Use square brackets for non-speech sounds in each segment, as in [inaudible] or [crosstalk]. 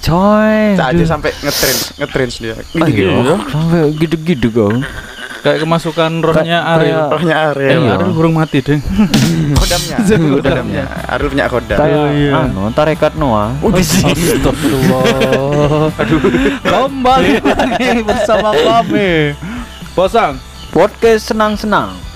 coy. Saat dia sampai ngetren, ngetren dia. Ah, iya. Sampai gitu-gitu kau. Kayak kemasukan rohnya Ariel. Rohnya Eh, Ariel. Iya. Ariel burung mati deh. [laughs] [laughs] Kodamnya. Kodamnya. Ariel punya kodam. Kayak iya. anu, tarekat Noah. Astagfirullah. Aduh. Kembali [laughs] lagi bersama kami. Posang Podcast senang-senang.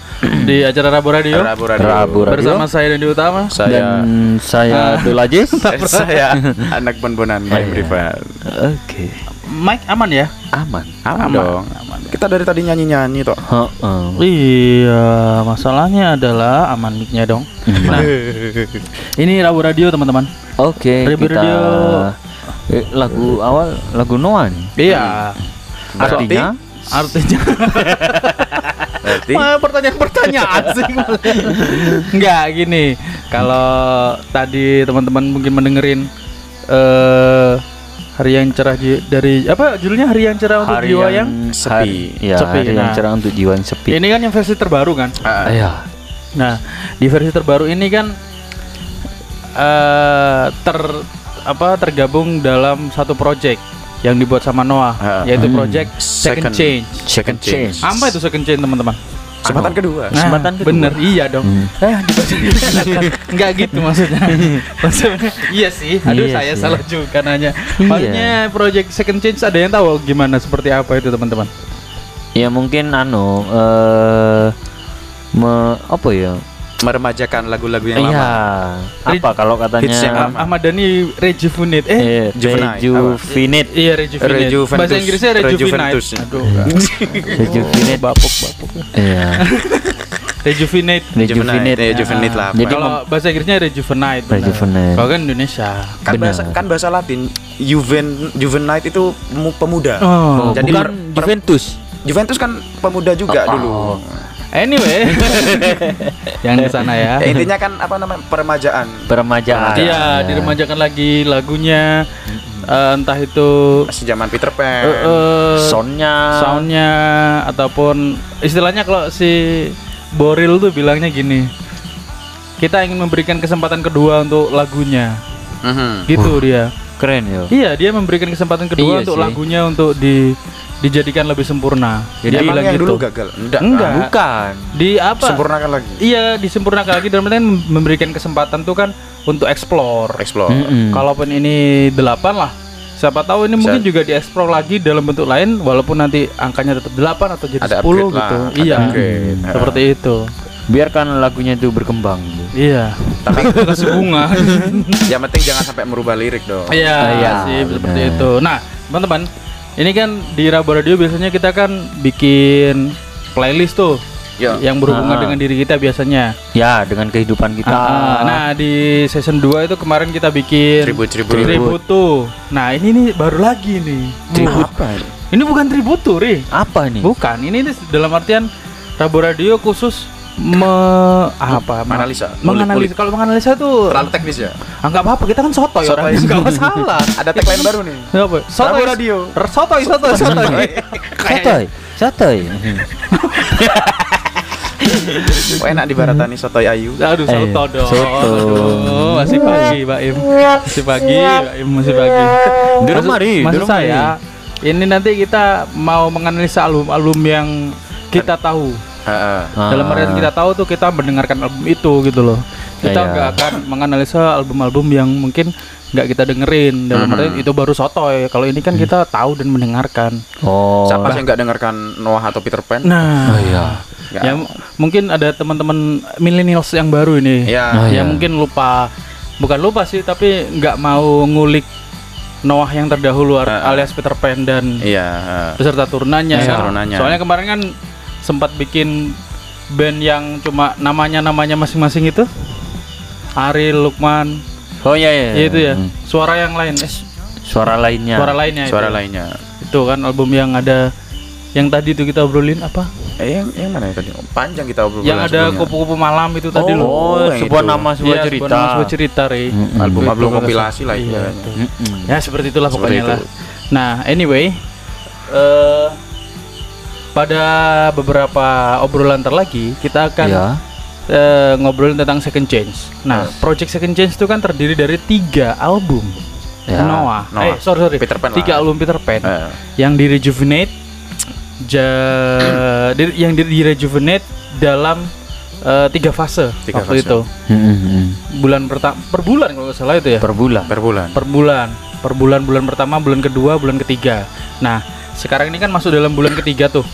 Di acara Rabu Radio Rabu Radio. Rabu Radio. bersama saya dan di utama. Saya Dan saya Abdul Aziz. [laughs] eh, saya anak bon-bonan main privat. Oke. Mike aman ya? Aman. Aman, dong. Aman. Kita dari tadi nyanyi-nyanyi toh. Heeh. Iya, masalahnya adalah aman mic-nya dong. Nah, ini Rabu Radio teman-teman. Oke, Rabu kita Radio. Eh, lagu awal lagu Noah nih. Iya. Artinya Artinya [laughs] Berarti Wah, pertanyaan-pertanyaan sih. [laughs] Enggak gini. Kalau tadi teman-teman mungkin mendengerin eh hari yang cerah dari apa judulnya hari yang cerah untuk jiwa yang sepi. hari- ya, Sepi, hari yang nah. cerah untuk jiwa yang sepi. ini kan yang versi terbaru kan. Iya. Nah, di versi terbaru ini kan eh ter apa tergabung dalam satu project yang dibuat sama Noah, Ah. yaitu Hmm. project Second, Second- Change. Second chance. Apa itu Second Change, teman-teman? Kesempatan kedua. Nah, Kesempatan kedua. bener iya dong. Hmm. [laughs] Eh, Enggak gitu maksudnya. [laughs] maksudnya iya sih. Aduh, Iya saya sih. salah juga nanya. Iya. Maksudnya project Second Change ada yang tahu gimana seperti apa itu, teman-teman? Ya mungkin anu eh me, apa ya? Meremajakan lagu-lagu yang Iya. lama. Apa kalau katanya Hits yang lama. Ahmad Dhani Rejuvenate. Eh, Juvenile, rejuvenate iya Rejuvenate. Rejuventus. Bahasa Inggrisnya Rejuvenate. Aduh. [laughs] rejuvenate. bapuk bapuk. Iya. Rejuvenate. rejuvenate. Eh, Juvenate lah. Jadi Kalau bahasa Inggrisnya Rejuvenate. Rejuvenate. Kalau kan Indonesia. kan bahasa kan bahasa Latin Juven Juvenite itu pemu- pemuda. Oh, Jadi bukan Juventus. Juventus kan pemuda juga Oh, dulu. Anyway, [laughs] yang di sana ya. Ya, intinya kan apa namanya peremajaan. Peremajaan. Iya, diremajakan lagi lagunya. eh, entah itu Masih zaman Peter Pan. eh, eh, Soundnya. soundnya ataupun istilahnya kalau si Boril tuh bilangnya gini. Kita ingin memberikan kesempatan kedua untuk lagunya. Mhm. Gitu dia. keren ya. Iya, dia memberikan kesempatan kedua Iya untuk sih. lagunya untuk di dijadikan lebih sempurna. Jadi Emang bilang yang gitu. dulu gagal? Enggak. Enggak. Bukan. Di apa? Sempurnakan lagi. Iya, disempurnakan lagi dalam artian memberikan kesempatan tuh kan untuk explore. Explore. Mm-mm. Kalaupun ini 8 lah. Siapa tahu ini Bisa. mungkin juga dieksplor lagi dalam bentuk lain walaupun nanti angkanya tetap 8 atau jadi Ada 10 upgrade gitu. lah, iya. upgrade. Seperti itu. Biarkan lagunya itu berkembang. Iya. Tapi [laughs] kasih bunga. [laughs] yang penting jangan sampai merubah lirik dong. Iya, Iya, sih seperti itu. Nah, teman-teman, ini kan di Rabu Radio biasanya kita kan bikin playlist tuh Ya. yang berhubungan Ah. dengan diri kita biasanya. Ya, dengan kehidupan kita. Ah, nah, di season 2 itu kemarin kita bikin Tribut tribut. tribut tuh. Nah, ini nih baru lagi nih. Tribut. Apa? ini? Ini bukan tribut tuh, Ri. apa nih? Bukan, ini dalam artian Rabu Radio khusus me apa? Menganalisa. Menganalisa. Kalau menganalisa tuh Terlalu teknis ya. ah, nggak apa-apa, kita kan sotoy Sotoy. orangnya nggak masalah. [laughs] Ada tagline baru nih. Apa? Sotoy Rabu Radio. Sotoy, sotoy, sotoy. Sotoy. [laughs] Sotoy. Oh, [laughs] enak di Baratani sotoy ayu. Aduh, Eh, soto dong. soto. Aduh, masih pagi, Mbak Im. Masih pagi, Mbak Im, masih pagi. Di rumah, Ri, di Maksud rumah, saya, ini nanti kita mau menganalisa album-album yang kita tahu. Heeh. Dalam artian kita tahu tuh kita mendengarkan album itu gitu loh. Kita Iya. nggak akan menganalisa album-album yang mungkin nggak kita dengerin. Dalam Mhm. artian itu baru sotoy. Kalau ini kan kita tahu dan mendengarkan. Oh. Siapa sih yang nggak dengarkan Noah atau Peter Pan? Nah, Oh iya. Ya m- mungkin ada teman-teman millennials yang baru ini. Ya. Oh, ya iya. mungkin lupa bukan lupa sih tapi nggak mau ngulik Noah yang terdahulu Ah, ah. alias Peter Pan dan Iya. heeh. beserta turunannya. Ya. turunannya. Soalnya kemarin kan sempat bikin band yang cuma namanya namanya masing-masing itu. Ariel, Lukman, Oh iya iya. ya itu ya. Hmm. Suara yang lain, eh, Suara lainnya. suara lainnya. Suara itu. lainnya. Itu kan album yang ada yang tadi itu kita obrolin apa? Eh, yang, yang mana ya tadi? Oh, Panjang kita obrol. yang ada kupu-kupu malam itu tadi loh. Oh, sebuah itu. nama sebuah Iya, cerita. nama sebuah cerita, Re. Mm-mm. Album-album Itu, kompilasi lah Iya, itu. Mm-mm. Ya seperti itulah Seperti pokoknya itu. lah. Nah, anyway, eh pada beberapa obrolan terlagi kita akan Ya. eh, ngobrolin tentang Second Change. Nah, Hmm. project Second Change itu kan terdiri dari tiga album. Ya. Noah. Noah. Eh, sorry sorry. Peter Pan Tiga lah. album Peter Pan Eh, yang di rejuvenate ja, [coughs] di- yang di, di rejuvenate dalam eh, tiga fase Tiga waktu fase. itu. Mm, mm. Bulan pertama per bulan kalau nggak salah itu ya. Per bulan. per bulan. per bulan per bulan bulan pertama bulan kedua bulan ketiga nah sekarang ini kan masuk dalam bulan ketiga tuh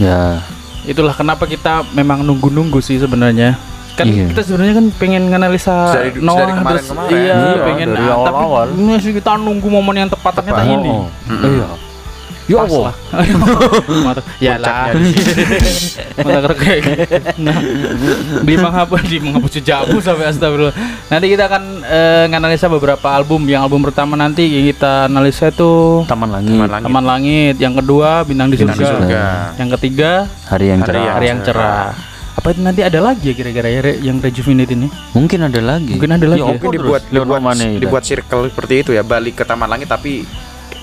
Ya. itulah kenapa kita memang nunggu-nunggu sih sebenarnya kan Iya. kita sebenarnya kan pengen nganalisa Dari- Noah dari kemarin- terus kemarin. iya, Iya, pengen dari ah, awal-awal. tapi ini sih kita nunggu momen yang tepat ternyata Tepat. ini Oh, Mm-mm. Iya. Ya Pas Allah. lah. [laughs] Mata- ya lah [laughs] mata kerek nah di menghapus di menghapus jejakmu sampai astagfirullah nanti kita akan eh, nganalisa beberapa album yang album pertama nanti yang kita analisa itu Taman Langit. Taman Langit. Taman Langit, yang kedua Bintang di Bintang di Surga, yang ketiga Hari yang cerah. Hari yang Cerah. Apa itu nanti ada lagi ya kira-kira ya yang rejuvenate ini? Mungkin ada lagi. Mungkin ada lagi ya? Mungkin dibuat dibuat, dibuat circle seperti itu ya, balik ke Taman Langit tapi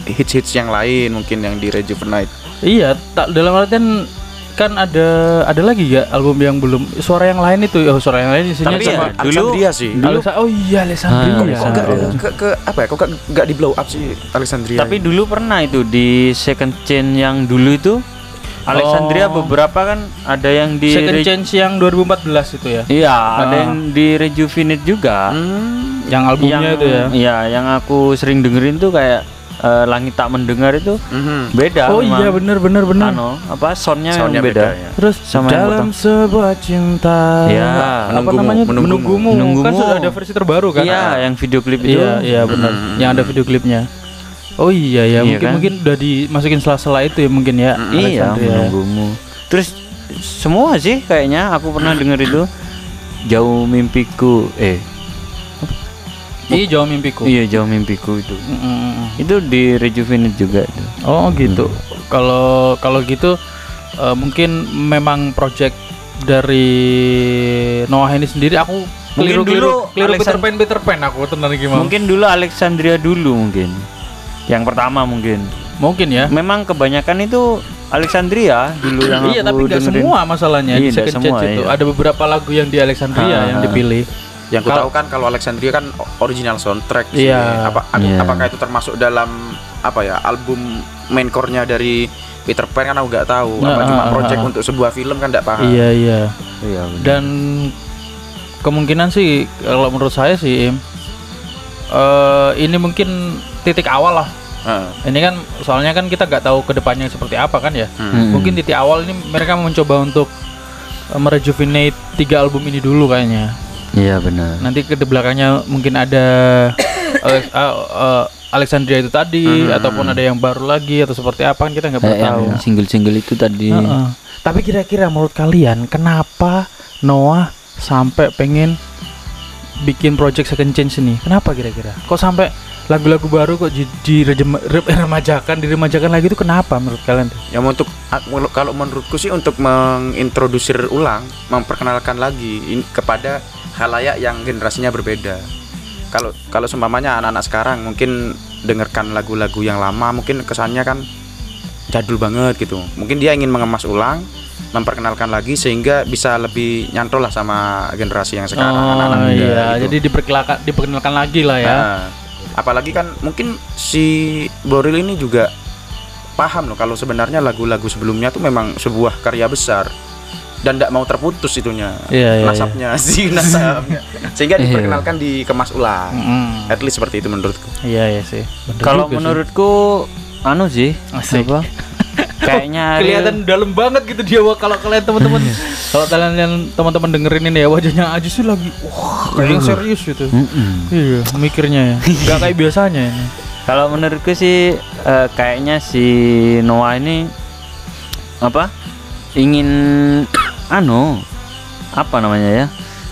hits-hits yang lain mungkin yang di rejuvenate. Iya, tak dalam artian kan ada ada lagi ya album yang belum suara yang lain itu oh suara yang lain isinya Tapi ya, sama ya, Alexandria sih. Alesa- oh iya Alessandria. Ah, Kok, kok nggak Alexandria. ke, ke apa ya? Kok nggak- nggak di blow up sih Alexandria? Tapi dulu pernah itu di second chain yang dulu itu Alexandria Oh. beberapa kan ada yang di Second Chance yang 2014 itu ya. Iya, ada Ah. yang di rejuvenate juga. Hmm, Yang albumnya yang itu ya. Iya, yang aku sering dengerin tuh kayak eh, Langit Tak Mendengar itu mhm. beda Oh memang. iya benar benar benar. Anu, apa soundnya, Soundnya memang beda. beda, ya. Terus Sama yang dalam sebuah cinta. Iya, apa Menunggumu, namanya? Menunggumu. Menunggumu. Kan sudah ada versi terbaru kan? Iya, yang video klip itu. Iya, iya benar. Mm. Yang ada video klipnya. Oh iya ya, Iya mungkin kan? mungkin udah dimasukin sela-sela itu ya mungkin ya. Mm, Iya, menunggumu. Terus semua sih kayaknya aku pernah [clears throat] denger itu jauh mimpiku eh Iya, jauh mimpiku. iya jauh mimpiku itu Mm, mm, mm. itu di rejuvenate juga itu Oh gitu. Kalau kalau gitu eh, mungkin memang project dari Noah ini sendiri aku Mungkin keliru keliru dulu keliru Peter Alexand- Pan Peter Pan aku tenan gimana? mungkin dulu Alexandria dulu mungkin yang pertama mungkin Mungkin ya. memang kebanyakan itu Alexandria dulu yang iya, tapi nggak semua masalahnya di Iya, Second semua, itu. iya. Ada beberapa lagu yang di Alexandria Ah, yang ah. dipilih. Yang ku Kalau- tahu kan kalau Alexandria kan original soundtrack sih. Iya. Apa ap- Iya. apakah itu termasuk dalam apa ya album main core-nya dari Peter Pan kan aku nggak tahu. Nah, apa cuma ah, project ah. untuk sebuah film kan nggak paham. Iya, iya. iya benar. Dan kemungkinan sih kalau menurut saya sih eh ini mungkin titik awal lah. Heeh. Ini kan soalnya kan kita nggak tahu ke depannya seperti apa kan ya. Hmm. Mm-mm. Mungkin titik awal ini mereka mencoba untuk eh, merejuvenate tiga album ini dulu kayaknya. Iya benar Nanti ke belakangnya mungkin ada Alex- [coughs] eh, eh, Alexandria itu tadi Hmm. ataupun ada yang baru lagi atau seperti apa kan kita nggak pernah tahu. single-single itu tadi Heeh. Tapi kira-kira menurut kalian kenapa Noah sampai pengen bikin project second chance ini? Kenapa kira-kira? Kok sampai lagu-lagu baru kok di, direjema- re- remajakan, diremajakan lagi itu kenapa menurut kalian? Yang untuk a- kalau menurutku sih untuk mengintrodusir ulang, memperkenalkan lagi kepada halayak yang generasinya berbeda. Kalau kalau seumpamanya anak-anak sekarang mungkin dengarkan lagu-lagu yang lama mungkin kesannya kan jadul banget gitu. Mungkin dia ingin mengemas ulang, memperkenalkan lagi sehingga bisa lebih nyantol lah sama generasi yang sekarang anak-anak oh muda iya, gitu. jadi diperkenalkan diperkenalkan lagi lah ya. Nah, apalagi kan mungkin si Boril ini juga paham loh kalau sebenarnya lagu-lagu sebelumnya tuh memang sebuah karya besar dan tidak mau terputus itunya Iya, iya, nasabnya [laughs] si nasabnya sehingga Iya. diperkenalkan dikemas ulang Mm-mm. at least seperti itu menurutku Iya iya sih. Bener kalau juga sih. menurutku anu sih Asik. apa [laughs] kayaknya kelihatan dalam banget gitu dia kalau kalian teman-teman kalau kalian yang teman-teman dengerin ini ya wajahnya aja sih lagi wah kayak yang serius gitu. Mm-mm. Iya, mikirnya ya. [laughs] Gak kayak biasanya ini. Kalau menurutku sih eh, kayaknya si Noah ini apa ingin anu apa namanya ya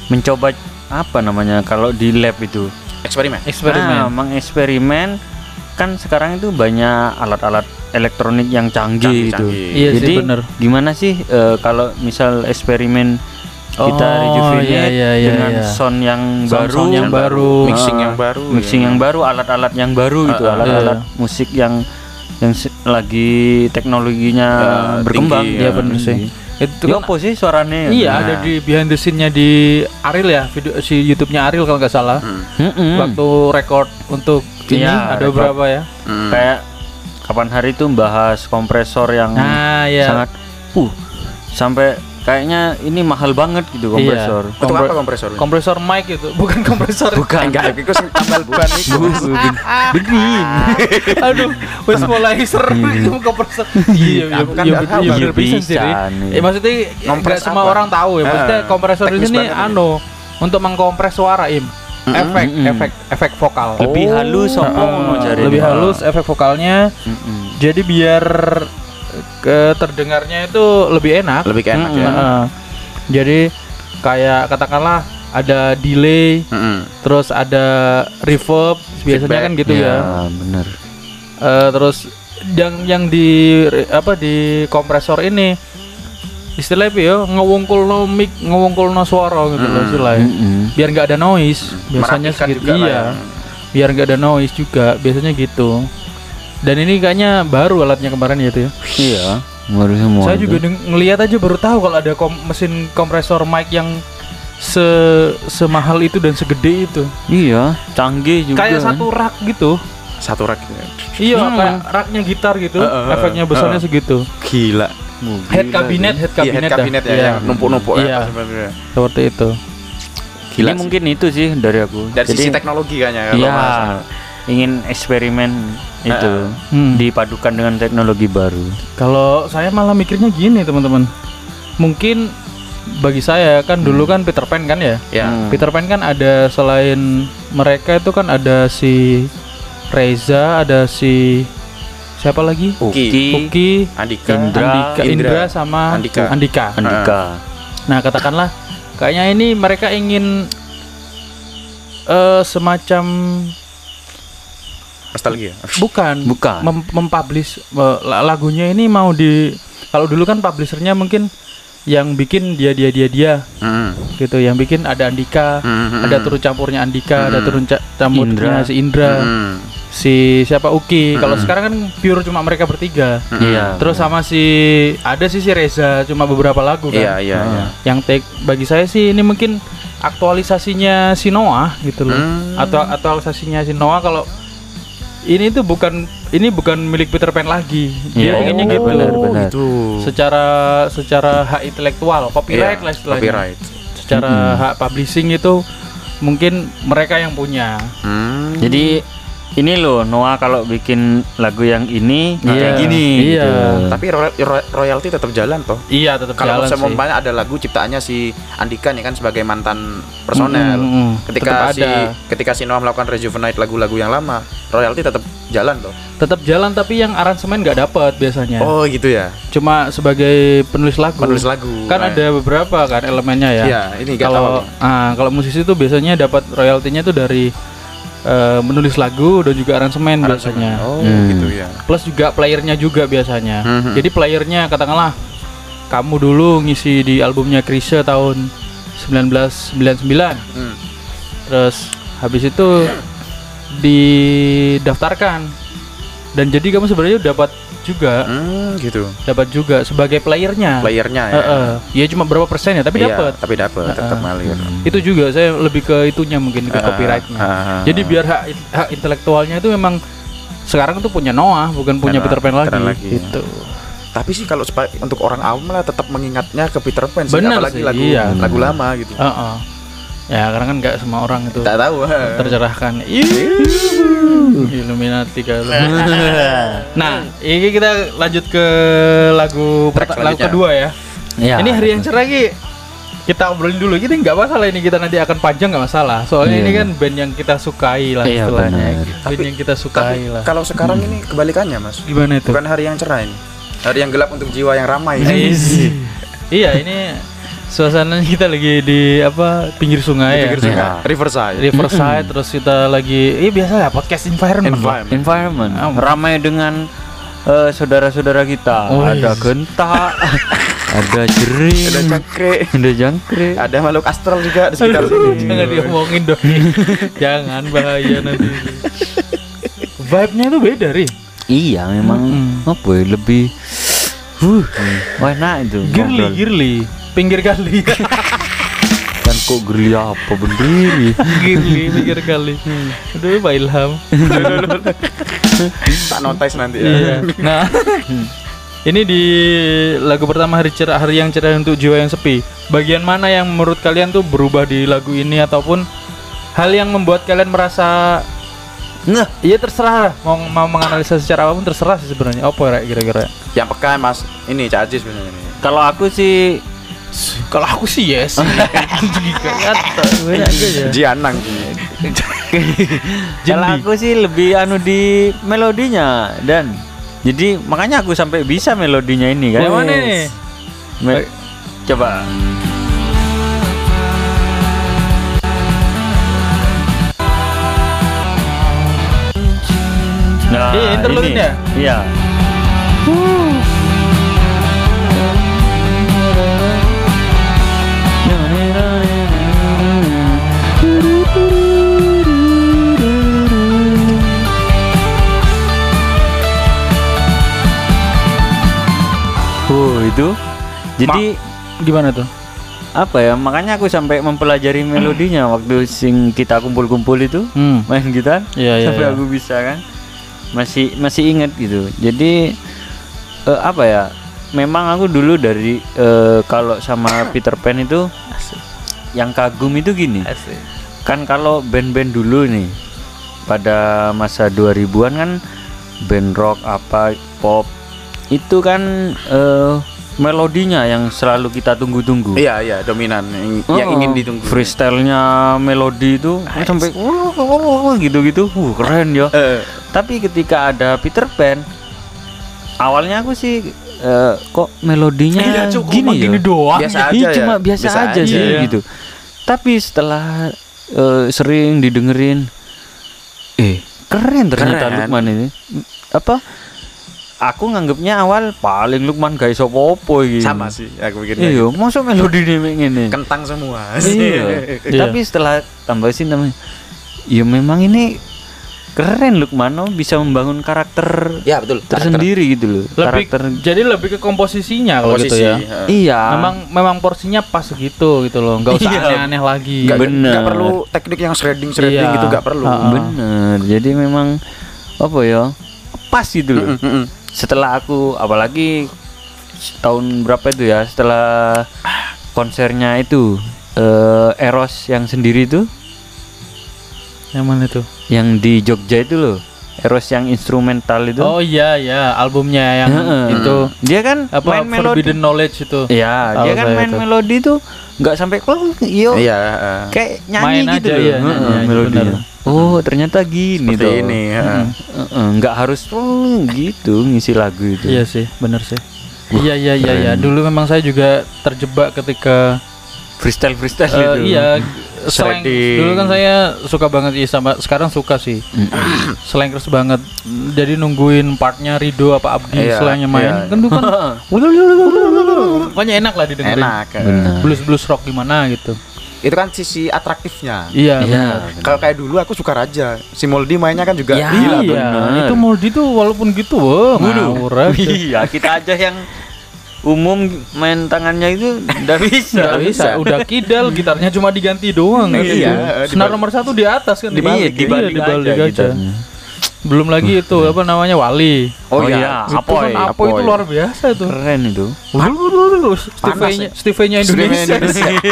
mencoba apa namanya kalau di lab itu eksperimen Eksperimen. Ah, mengeksperimen kan sekarang itu banyak alat-alat elektronik yang canggih, gitu. Canggih-canggih. Iya sih, Jadi bener. gimana sih eh, kalau misal eksperimen kita Oh, rejuvenate iya, iya, iya, dengan iya. sound yang Sound-sound baru, yang baru. mixing Ah, yang baru mixing ya. yang baru, alat-alat yang baru gitu, Ah, ah, alat-alat iya. musik yang yang lagi teknologinya Ya, berkembang. tinggi, Iya ya. bener sih. Itu Ya kan apa sih suaranya? Iya, Nah. ada di behind the scene-nya di Ariel ya, video si YouTube-nya Ariel kalau nggak salah. Hmm. Mm-mm. Waktu record untuk ini Iya, ada repot. beberapa ya. Hmm. Kayak kapan hari itu bahas kompresor yang Nah, ya. sangat uh sampai kayaknya ini mahal banget gitu kompresor. Untuk Kompre- apa kompresor? kompresor mic itu, [laughs] bukan kompresor. Bukan. Enggak, itu tambal ban itu. Begin. [laughs] Aduh, wis mulai seru itu kompresor. Iya, iya, Aku kan iya, nggak tahu. iya, Iya, bisa. Eh maksudnya Ngompres nggak semua orang tahu ya. Maksudnya Ah, kompresor di sini anu untuk mengkompres suara im. Efek, Mm-mm. efek, efek vokal. Lebih halus apa Heeh, ngono jari lebih halus efek vokalnya. Mm-mm. Jadi biar ke terdengarnya itu lebih enak. Lebih enak Mm-mm. ya. Heeh. Jadi kayak katakanlah ada delay, Mm-mm. terus ada reverb, biasanya Feedback. kan gitu ya. bener. Eh, terus yang yang di apa di kompresor ini istilahnya ya ngewungkul no mic ngewungkul no suara gitu loh Mm, istilahnya Mm-mm. biar nggak ada noise biasanya Merapikan segitu iya ya. biar nggak ada noise juga biasanya gitu dan ini kayaknya baru alatnya kemarin ya tuh ya Iya, baru semua. saya itu. juga ngelihat aja baru tahu kalau ada kom- mesin kompresor mic yang se semahal itu dan segede itu Iya, canggih juga. kayak kan. satu rak gitu Satu rak. gitu. iya Hmm. kayak raknya gitar gitu Eh, eh, eh, efeknya besarnya eh. segitu Gila. Oh, head kabinet head Iya, kabinet, head dah. kabinet ya, Iya. yang numpuk-numpuk Iya. ya. sebenarnya. seperti itu Ini Gila sih. mungkin itu sih dari aku. Dari Jadi, sisi teknologi kayaknya kalau Iya. Ingin eksperimen itu Hmm. dipadukan dengan teknologi baru. Kalau saya malah mikirnya gini teman-teman, mungkin bagi saya kan dulu kan Peter Pan kan ya. Ya. Hmm. Peter Pan kan ada selain mereka itu kan ada si Reza, ada si siapa lagi? Uki. Uki, Andika. Indra. Andika, Indra, sama Andika. Andika. Andika. Nah katakanlah kayaknya ini mereka ingin eh semacam Nostalgia. [laughs] bukan Bukan. mem- mempublish la- lagunya ini mau di kalau dulu kan publishernya mungkin yang bikin dia dia dia dia Mm. gitu yang bikin ada Andika Mm, ada mm, turun campurnya Andika ada Mm. turun ca- campurnya Indra. si Indra mm, si siapa Uki kalau Mm. sekarang kan pure cuma mereka bertiga mm. Iya. terus sama si ada sih si Reza cuma beberapa lagu kan Iya, iya, Ah. iya. yang take bagi saya sih ini mungkin aktualisasinya si Noah gitu loh Hmm. atau aktualisasinya si Noah kalau ini tuh bukan ini bukan milik Peter Pan lagi dia Iya, pengennya oh, gitu benar, benar. gitu. secara secara hak intelektual copyright Iya, lah istilahnya Copyright. secara Mm-mm. hak publishing itu mungkin mereka yang punya Hmm. Jadi ini loh Noah kalau bikin lagu yang ini Iya. kayak gini Iya. gitu. tapi roy- roy- royalti tetap jalan toh. iya tetap Kalau jalan sih seumpamanya ada lagu ciptaannya si Andika nih kan sebagai mantan personel. Mm, mm, mm. Ketika si ada. ketika si Noah melakukan rejuvenate lagu-lagu yang lama, royalti tetap jalan toh. tetap jalan tapi yang aransemen nggak dapat biasanya Oh, gitu ya. cuma sebagai penulis lagu Penulis lagu. kan Nah, ada beberapa kan elemennya ya Iya, ini kalau tahu. ah, kalau musisi itu biasanya dapat royaltinya itu dari eh, menulis lagu dan juga aransemen Aransemen. biasanya Oh, Hmm. gitu ya. plus juga playernya juga biasanya Mhm. jadi playernya katakanlah kamu dulu ngisi di albumnya Krisye tahun 1999 Hmm. terus habis itu didaftarkan dan jadi kamu sebenarnya dapat juga Hmm, gitu. dapat juga sebagai playernya Playernya ya. Heeh. ya cuma berapa persen ya tapi Iya, dapat Tapi dapat, tetap Heeh. ngalir. itu juga saya lebih ke itunya mungkin ke Ah, copyrightnya ah, jadi biar hak, hak intelektualnya itu memang sekarang tuh punya Noah bukan punya Noah, Peter Pan lagi, lagi. gitu Tapi sih kalau untuk orang awam lah tetap mengingatnya ke Peter Pan sih, Bener apalagi sih, lagu iya. lagu lama gitu. Heeh. Ya karena kan nggak semua orang itu Tak tahu. tercerahkan Illuminati kalau [laughs] nah ini kita lanjut ke lagu lagu kedua ya Ya, ini hari yang cerah Ki. kita obrolin dulu kita nggak masalah ini kita nanti akan panjang nggak masalah soalnya Iya. ini kan band yang kita sukai lah Iya, istilahnya band Tapi- yang kita sukai Tapi lah kalau sekarang ini kebalikannya, Mas. gimana itu Bukan hari yang cerah ini. Hari yang gelap untuk jiwa yang ramai. Easy. iya ini suasananya [laughs] kita lagi di apa pinggir sungai Di ya pinggir sungai. Iya. Riverside. Riverside [clears throat] terus kita lagi iya biasa ya podcast environment. Environment. environment Ah. ramai dengan eh, saudara-saudara kita. Oh, ada yes. genta, [laughs] ada jering, Ada cangkrik. ada jangkrik. Ada makhluk astral juga di sekitar Aduh, sini. jangan diomongin dong [laughs] jangan bahaya nanti vibe-nya itu beda ri Iya, memang Mm-mm. apa ya, lebih uh, wah enak itu. girly girly pinggir kali dan [laughs] kok geli apa berdiri Gili mikir kali. Aduh, Pak Ilham. [laughs] tak notice nanti ya. Iya. Nah, [laughs] ini di lagu pertama hari cerah hari yang cerah untuk jiwa yang sepi. Bagian mana yang menurut kalian tuh berubah di lagu ini ataupun hal yang membuat kalian merasa nah Iya terserah lah. mau mau menganalisa secara apa pun terserah sih sebenarnya. Apa ya kira-kira? Yang peka Mas ini Cak Ajis sebenarnya ini. kalau aku sih Kalau aku sih yes. [laughs] Kata banyak aja ya. Jianang. kalau aku sih lebih anu di melodinya dan jadi makanya aku sampai bisa melodinya ini kan Yang mana nih? Me- coba Nah, Iya, interlude ini. ya? Iya. Oh, itu. Jadi Gimana tuh? apa ya? Makanya aku sampai mempelajari melodinya waktu sing kita kumpul-kumpul itu Hmm. main gitar Iya, iya, sampai iya. aku bisa kan masih masih ingat gitu jadi eh, apa ya memang aku dulu dari eh, kalau sama [coughs] Peter Pan itu yang kagum itu gini Asik. kan kalau band-band dulu nih pada masa 2000-an kan band rock apa pop itu kan eh, melodinya yang selalu kita tunggu-tunggu Iya iya dominan yang, yang Oh, ingin ditunggu. freestyle-nya melodi itu sampai gitu-gitu uh, keren ya Eh, tapi ketika ada Peter Pan awalnya aku sih eh, kok melodinya Iya, Cuk, gini ya gini doang. Biasa Iya, aja ya? cuma biasa, Biasa aja, aja. sih Iya. gitu tapi setelah eh, sering didengerin eh keren ternyata Keren. Lukman ini apa aku nganggapnya awal paling Lukman gak iso apa-apa iki sama sih aku pikirnya. iya masuk melodi ini ngene Kentang semua. iya Eh, [laughs] tapi setelah tambah sih namanya ya memang ini keren Lukman oh, bisa membangun karakter Ya betul. tersendiri gitu loh Lebih karakter jadi lebih ke komposisinya kalau gitu ya. iya Memang memang porsinya pas segitu gitu loh. Enggak usah Iya. aneh-aneh lagi. Nggak, Bener. nggak perlu teknik yang shredding shredding Iya. gitu nggak perlu. Ha-ha. bener jadi memang apa ya pas gitu loh Mm, mm, mm. Setelah aku apalagi tahun berapa itu ya setelah konsernya itu eh, Eros yang sendiri itu Yang mana itu? yang di Jogja itu loh Eros yang instrumental itu Oh iya ya, albumnya yang itu dia kan apa main melodi Forbidden Knowledge itu. Iya, Tahu dia kan main itu. melodi tuh nggak sampai klong, yo Iya. eh. kayak nyanyi Main gitu aja, loh, iya, Heeh, nyanyi aja, melodinya. benar. Oh, ternyata gini Seperti toh. ini. eh. Heeh, nggak harus klong gitu ngisi lagu itu. Iya sih, bener sih. Iya iya iya iya. Dulu memang saya juga terjebak ketika Freestyle freestyle eh, gitu. iya [laughs] slang. Shredding. Dulu kan saya suka banget iya sama sekarang suka sih. [clears throat] Slankers banget. Jadi nungguin partnya Rido apa Abdi Iya, slangnya main. iya. Kan dulu kan [laughs] pokoknya enak lah didengerin. Enak. eh. Benar. Blues blues rock gimana gitu. Itu kan sisi atraktifnya. Iya. Iya. Kalau kayak dulu aku suka Raja. Si Moldi mainnya kan juga Ya, gila. iya, bener. itu Moldi tuh walaupun gitu, wah, ngawur. Iya, kita aja yang umum main tangannya itu nggak bisa. Nggak bisa, udah kidal gitarnya cuma diganti doang Iya, gitu. Senar nomor satu di atas kan Iya, dibalik, dibalik Iya, dibalik aja aja. Belum lagi itu apa namanya Wali. Oh, Oh iya. Itu Apoy. kan itu Apoy. luar biasa itu. Keren itu. Steve-nya Steve-nya Indonesia.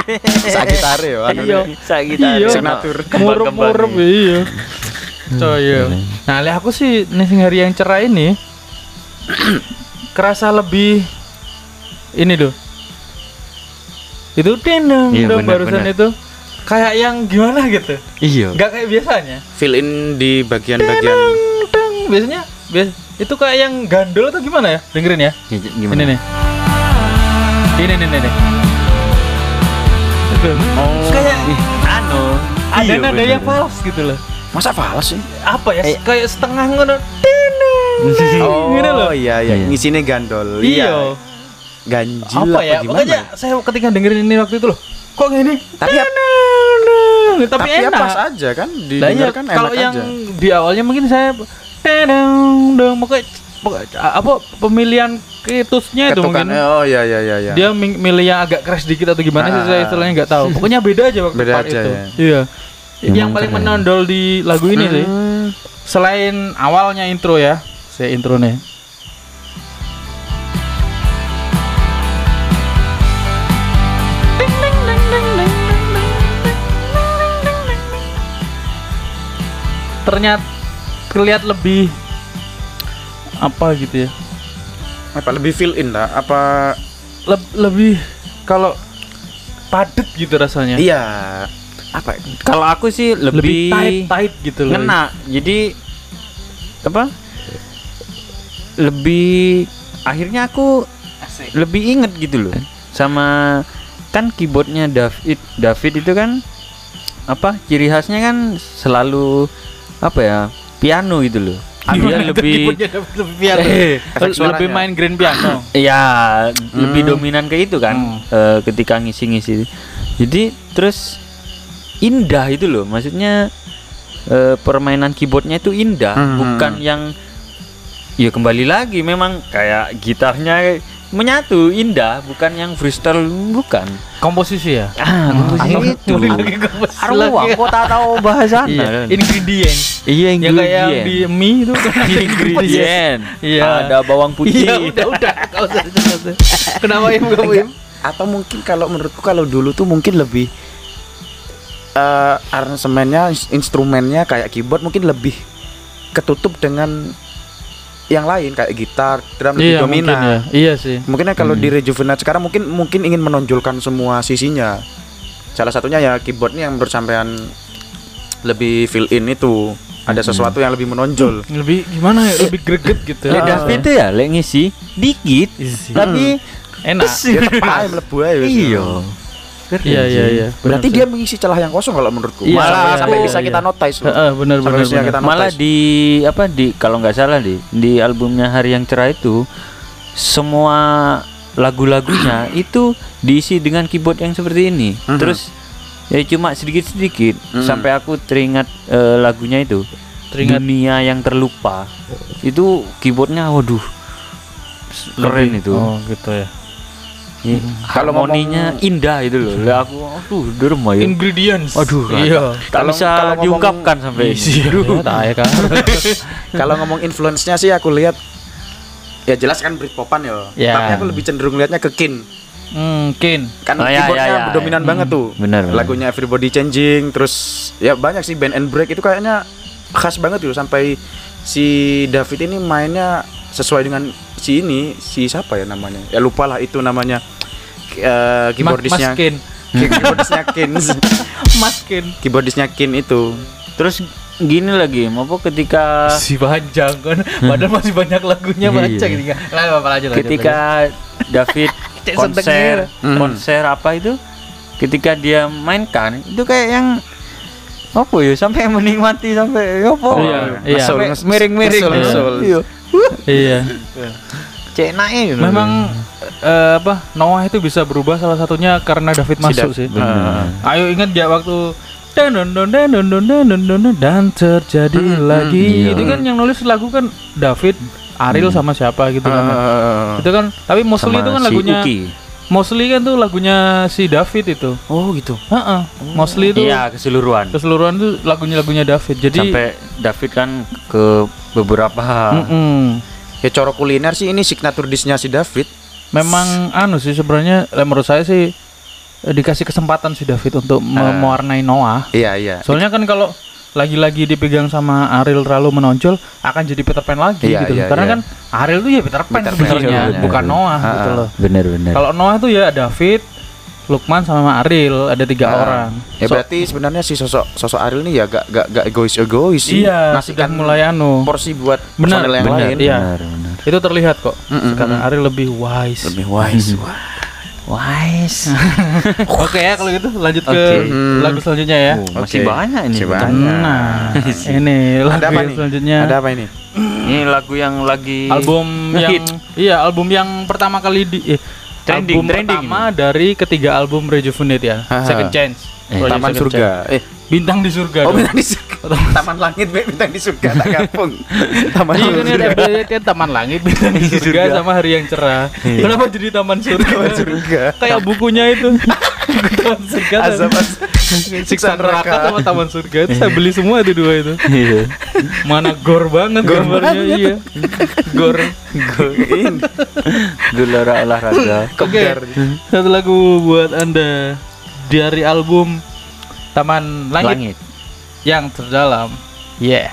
[laughs] Saat gitar ya. Iya. Kita Iya. Signatur. Murep-murep iya. Coy, iya. Nah, lihat aku sih nih hari yang cerah ini [clears throat] kerasa lebih ini tuh. Itu dendeng Iya, dong barusan benar. itu. Kayak yang gimana gitu. Iya. Enggak kayak biasanya. Fill in di bagian-bagian Deng, deng. Biasanya bias itu kayak yang gandol atau gimana ya? Dengerin ya. Gimana? Ini nih. Ini nih nih nih. Itu. Oh. Kayak Ih, anu. ada Iya, nada yang fals gitu loh. Masa falas sih? Apa ya? Eh. Kayak setengah ngono. Oh Gini loh. iya iya, Iya. ngisinya gandol. Iya. Ganjil Apa ya? gimana? Pokoknya saya ketika dengerin ini waktu itu loh. Kok gini? Tapi ya, [laughs] Tapi, tapi ya enak. pas aja kan Lah iya, didengarkan enak kalau yang aja. di awalnya mungkin saya pokoknya pe- apa pemilihan ketusnya itu mungkin Oh iya iya iya iya. dia mi- milih yang agak keras dikit atau gimana sih Ah. saya istilahnya nggak tahu pokoknya beda aja waktu Beda aja itu ya. iya yang paling menonjol di lagu ini sih Hmm. selain awalnya intro ya saya intro nih ternyata terlihat lebih apa gitu ya Apa lebih fill in lah? Apa Leb- lebih kalau padet gitu rasanya iya apa? Kalau aku sih lebih lebih, tight tight gitu loh ngena. Jadi apa? Lebih akhirnya aku lebih inget gitu loh sama kan keyboardnya David David itu kan apa ciri khasnya kan selalu apa ya piano gitu loh dia [laughs] lebih lebih piano Eh, lebih main grand piano ya lebih Hmm. dominan ke itu kan Hmm. eh, ketika ngisi-ngisi jadi terus indah itu loh maksudnya eh, permainan keyboardnya itu indah Hmm. bukan yang ya kembali lagi memang kayak gitarnya menyatu indah bukan yang freestyle bukan. Komposisi ya? Ah komposisi itu. Lagi. aku tak tahu bahasanya iya. Kan. ingredient iya ya kayak yang ingredient di mie itu kan. [laughs] Ingredient Iya. ada bawang putih. Iya udah udah. [laughs] Usah. kenapa im? Kamu im? Atau mungkin kalau menurutku kalau dulu tuh mungkin lebih eh aransemennya, ins- instrumennya kayak keyboard mungkin lebih ketutup dengan yang lain kayak gitar, drum lebih iya mungkin dominan. ya iya sih Mungkin kalau di Rejuvenate sekarang mungkin mungkin ingin menonjolkan semua sisinya. Salah satunya ya keyboard nih yang menurut sampean lebih fill in itu. Ada sesuatu yang lebih menonjol. lebih gimana ya lebih greget gitu Ah. David itu ya lek ngisi dikit Isi. tapi enak Dia tepat aja melebu aja. Iya iya iya iya Berarti dia mengisi celah yang kosong kalau menurutku. Iya, Malah iya, sampai iya, bisa iya. kita notice loh. Heeh, benar Sampai benar malah di apa di kalau nggak salah di di albumnya Hari yang Cerah itu semua lagu-lagunya [clears throat] itu diisi dengan keyboard yang seperti ini Mhm. terus ya cuma sedikit-sedikit Mhm. sampai aku teringat eh, lagunya itu Teringat. dunia yang terlupa itu keyboardnya waduh keren Lebih- itu oh gitu ya Ini Kalau harmoninya ngomong- indah itu loh Lah aku aduh derem ya ingredients Aduh, iya tak Kalau- bisa kalau ngomong- diungkapkan sampai ini. Isi, aduh, tak ya kan. Kalau ngomong influence-nya sih aku lihat ya jelas kan Britpopan ya. Ya. Tapi aku lebih cenderung lihatnya ke Kin. Mungkin. Kan Oh, ya, keyboardnya ya, ya, dominan ya. banget tuh. Benar, benar. Lagunya Everybody Changing terus ya banyak sih band and break itu kayaknya khas banget tuh sampai si David ini mainnya sesuai dengan si ini si siapa ya namanya ya lupa lah itu namanya eh, keyboardisnya Maskin. [laughs] keyboardisnya Kin [laughs] Maskin. keyboardisnya Kin itu Terus gini lagi, apa ketika Si panjang kan. Padahal masih banyak lagunya Iya. panjang gitu kan. Lah apa lanjut lanjut, ketika David [laughs] Cek konser. Hmm. konser apa itu ketika dia mainkan itu kayak yang apa ya sampai menikmati sampai ya apa Iya, iya. sampai Ngesul, miring-miring. Iya iya Cenaknya gitu. Memang uh, apa Noah itu bisa berubah salah satunya karena David masuk Sidak. sih. Uh. Ayo ingat ya waktu dan dan dan dan dan dan dan terjadi hmm, lagi. Iya. Itu kan yang nulis lagu kan David Ariel hmm. sama siapa gitu uh, kan. Itu kan tapi mostly itu kan lagunya Uki mostly kan tuh lagunya si David itu. oh gitu Heeh. Mostly itu Iya, keseluruhan. keseluruhan tuh lagunya lagunya David. Jadi Sampai David kan ke beberapa Mm-mm. ya coro kuliner sih ini signature dishnya si David memang anu sih sebenarnya eh, menurut saya sih eh, dikasih kesempatan si David untuk Ah. mewarnai Noah. iya iya Soalnya kan kalau lagi-lagi dipegang sama Ariel terlalu menonjol akan jadi Peter Pan lagi Iya, gitu. iya. Karena iya. kan Ariel tuh ya Peter Pan sebenarnya, iya, bukan iya. Noah Ah, gitu ah. loh. bener-bener Kalau Noah tuh ya David, Lukman sama Ariel, ada tiga Ah. orang. ya So- berarti sebenarnya si sosok sosok Ariel ini ya gak gak gak egois egois sih iya, ngasihkan mulai anu. porsi buat Benar, personel yang benar, lain iya. bener, bener. Itu terlihat kok. Mm-mm, Sekarang mm-mm. Ariel lebih wise. lebih wise wah Wise. [laughs] Oke ya kalau gitu lanjut ke Oke. lagu selanjutnya ya. Oh, masih Oke. banyak ini. Masih banyak. Nah, [laughs] ini lagu ada apa yang nih selanjutnya. ada apa ini Ini lagu yang lagi album yang ngehit. iya album yang pertama kali di eh, Trending, album trending pertama dari ketiga album Rejuvenate ya Haha. Second Chance Eh, Second Surga Chance. eh bintang di surga oh dong. benar di surga Taman langit Be, bintang di surga tak gabung. [laughs] Taman Iya surga. ada ada taman langit bintang di surga Surga. sama hari yang cerah. Iya. Kenapa jadi taman surga? Taman surga. Kayak bukunya itu. [laughs] taman surga. Azab azab. Siksa neraka sama taman surga itu saya beli semua itu dua itu. Iya. Mana gor banget Gor gambarnya banget. iya. Gor. Goin. Gelora olahraga. Oke. Satu lagu buat Anda dari album Taman Langit, Langit. yang terdalam. Yeah.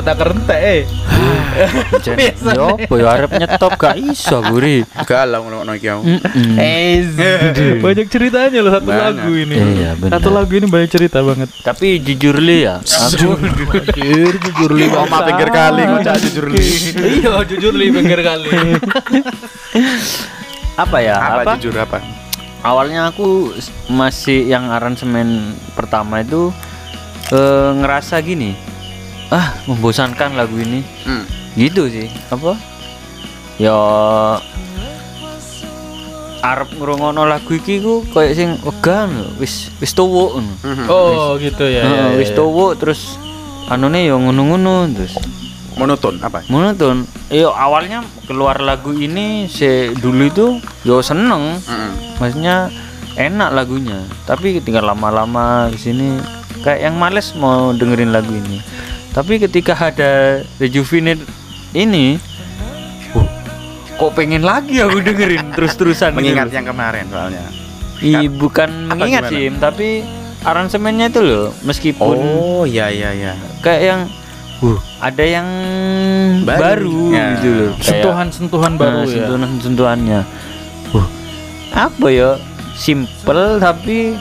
Mata kerentek eh. Jen, [laughs] yo, ya arep nyetop gak iso guri. Galau ngono iki aku. Eh, banyak ceritanya loh satu lagu ini. Iya. Satu lagu ini banyak cerita banget. Tapi jujur li ya, aku Jujur, jujur li Oh, ma pinggir kali ngocak jujur li. Iya, jujur li pinggir kali. [laughs] apa ya? Apa Apa? jujur apa? Awalnya aku masih yang aransemen pertama itu eh, ngerasa gini. Ah, membosankan lagu ini. Hmm. Gitu sih. Apa? Ya arep ngrungokno lagu iki ku koyo sing wegan lho, wis wis tuwuk ngono. Oh, gitu ya. Heeh, ya, wis ya. tuwuk terus anune ya ngono-ngono terus Monoton apa? monoton. Yo awalnya keluar lagu ini se dulu itu yo seneng, Heeh. maksudnya enak lagunya. Tapi ketika lama-lama di sini kayak yang males mau dengerin lagu ini. Tapi ketika ada Rejuvenate ini, uh, kok pengen lagi aku dengerin [laughs] terus-terusan. gitu Mengingat loh. yang kemarin soalnya. Ih, bukan Apa mengingat gimana? sih, tapi aransemennya itu loh meskipun Oh, iya iya iya. kayak yang uh ada yang Baru. baru, Ya. gitu loh sentuhan-sentuhan baru Nah, ya. sentuhan sentuhannya uh apa ya simple tapi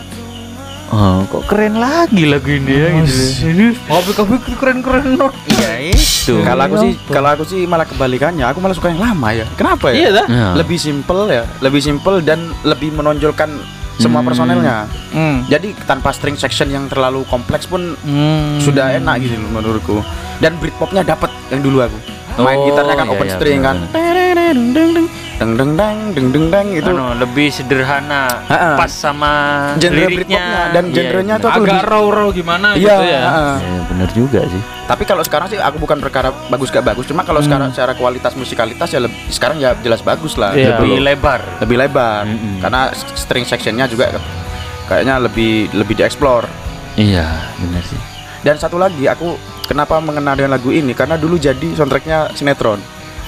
oh, kok keren lagi lagu ini ya gitu Kopi kopi keren-keren no. iya itu Kalau aku sih kalau aku sih malah kebalikannya. Aku malah suka yang lama ya. Kenapa ya? Iya dah. Nah. Lebih simple ya, lebih simple dan lebih menonjolkan semua Hmm. personelnya. Hmm. Jadi tanpa string section yang terlalu kompleks pun Hmm. sudah enak gitu loh menurutku. Dan Britpopnya dapat yang dulu aku. Main Oh, gitarnya kan iya, open iya, string kan. Deng deng deng deng deng deng deng itu. Anu, lebih sederhana Ha-ha. pas sama Genre liriknya dan Iya, genrenya iya, tuh Agak lebih raw-raw gimana Iya, gitu ya. heeh. Ya, bener juga sih Tapi kalau sekarang sih aku bukan perkara bagus gak bagus, cuma kalau sekarang secara kualitas musikalitas ya lebih, sekarang ya jelas bagus lah. Iya. gitu lebih lebar lebih lebar Mm-mm. karena string sectionnya juga kayaknya lebih lebih dieksplor. iya bener sih Dan satu lagi aku kenapa mengenal dengan lagu ini karena dulu jadi soundtracknya sinetron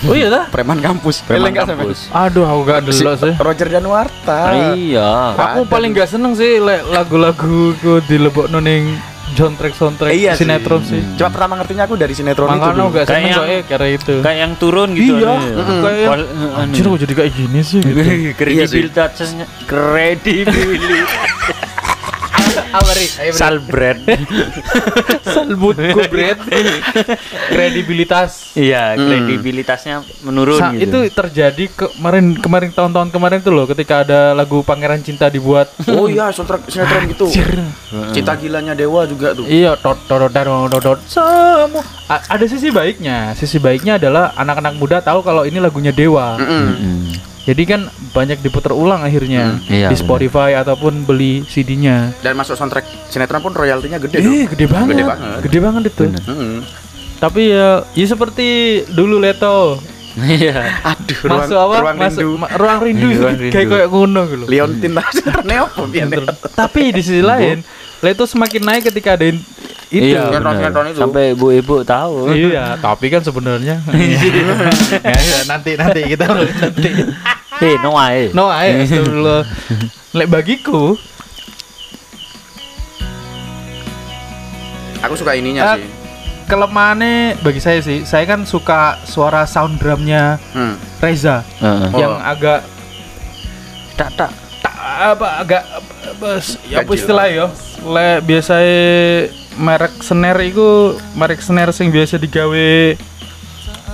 Oh iya dah. Preman Kampus. Preman? Kampus. Aduh, aku gak Si dulu sih. Roger Danuarta. iya Aku ada paling gak seneng sih le- lagu-lagu ku dilebok noning soundtrack soundtrack Iya sih. sinetron sih. Cuma pertama ngertinya aku dari sinetron itu. Makanya dulu. aku gak seneng Kayak soalnya karena itu. kayak yang turun gitu Iya, ya. kayak. Anjir kok jadi kayak gini sih gitu. [laughs] kredibilitasnya kredibilitas Apa ri? salbred [laughs] Salbut kubret. Kredibilitas. iya Hmm. kredibilitasnya menurun Sa- gitu itu terjadi kemarin kemarin tahun-tahun kemarin tuh loh ketika ada lagu Pangeran Cinta dibuat. Oh iya, soundtrack sinetron gitu. Cinta gilanya Dewa juga tuh. Iya, tot tot tot tot semua. A- ada sisi baiknya. Sisi baiknya adalah anak-anak muda tahu kalau ini lagunya Dewa. Mm-mm. Mm-mm. Jadi kan banyak diputar ulang akhirnya Hmm, iya, di. Spotify ataupun beli CD-nya. Dan masuk soundtrack sinetron pun royaltinya gede Eh, tuh. gede banget. Gede banget. Gede banget itu. Benar. Mm-mm. Tapi ya, ya seperti dulu Leto. Iya Aduh, Masuk apa? ruang Masuk rindu. ma- ruang rindu. Iya, ruang rindu. Kayak kayak ngono gitu. Leontin lah sinetronnya apa Tapi di sisi lain, Leto semakin naik ketika ada in- itu. iya itu. sampai ibu-ibu tahu Iya, tapi kan sebenarnya ya, [laughs] ya, nanti nanti kita [laughs] nanti. eh no eh No, [laughs] astagfirullah. Lek bagiku, Aku suka ininya Ah. sih. Kelemahannya bagi saya sih, saya kan suka suara sound drumnya Hmm. Reza. Oh. yang agak tak tak tak apa agak apa, ya apa istilah ya? Le biasanya merek snare itu merek snare sing biasa digawe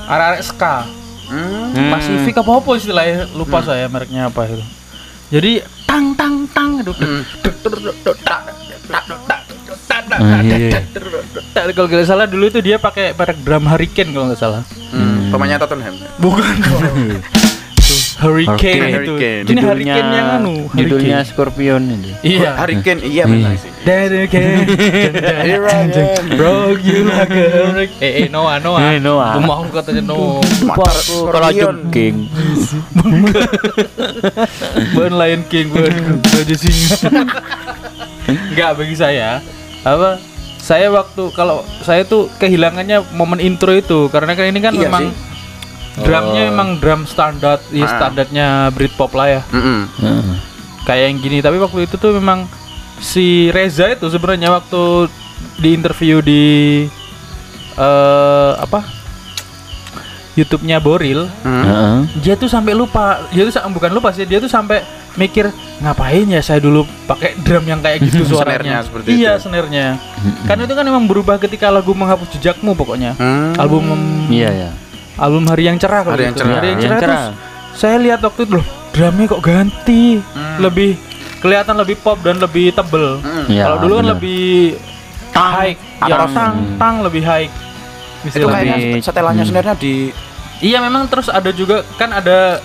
arek-arek ska. Hmm. Hmm. Pasifik apa apa istilahnya lupa saya mereknya apa itu. Jadi tang tang tang aduh, Hmm. tak, tak, tak, Ah, tak, iya, iya. kalau nggak salah dulu itu dia pakai merek drum Hurricane kalau nggak salah. Hmm. Pemainnya Tottenham. Bukan. Hurricane Hurricane. itu. Hurricane. Ini Hurricane yang anu. judulnya Hurricane. Scorpion itu Iya. Hurricane, iya benar sih. Am. broke you like a hurricane. Eh, eh, Noah, Noah. Eh, Noah. Mau katanya Noah. Kalau Scorpion. jengking Bukan Lion King, bukan Raja Singa. Enggak bagi saya. Apa? Saya waktu kalau saya tuh kehilangannya momen intro itu karena kan ini kan Iya memang sih. drumnya Oh. memang drum standar, ya Ah. standarnya Britpop lah ya. Mm-mm. Heeh. Kayak yang gini, tapi waktu itu tuh memang si Reza itu sebenarnya waktu di interview di eh apa? YouTube-nya Boril, Hmm. Heeh. dia tuh sampai lupa dia tuh bukan lupa sih dia tuh sampai mikir ngapain ya saya dulu pakai drum yang kayak gitu [laughs] suaranya seperti iya itu. snare-nya karena itu kan memang berubah ketika lagu menghapus jejakmu pokoknya Hmm. album iya ya album hari yang cerah kalau Hari yang gitu. Cerah. hari yang Yang cerah, Cerah. terus saya lihat waktu itu loh drumnya kok ganti Hmm. lebih kelihatan lebih pop dan lebih tebel Hmm. Iya, kalau dulu kan bener. lebih high ya Tang. tang tang lebih high Itu kayaknya Lebih- setelannya hmm. sebenarnya di Iya memang terus ada juga kan ada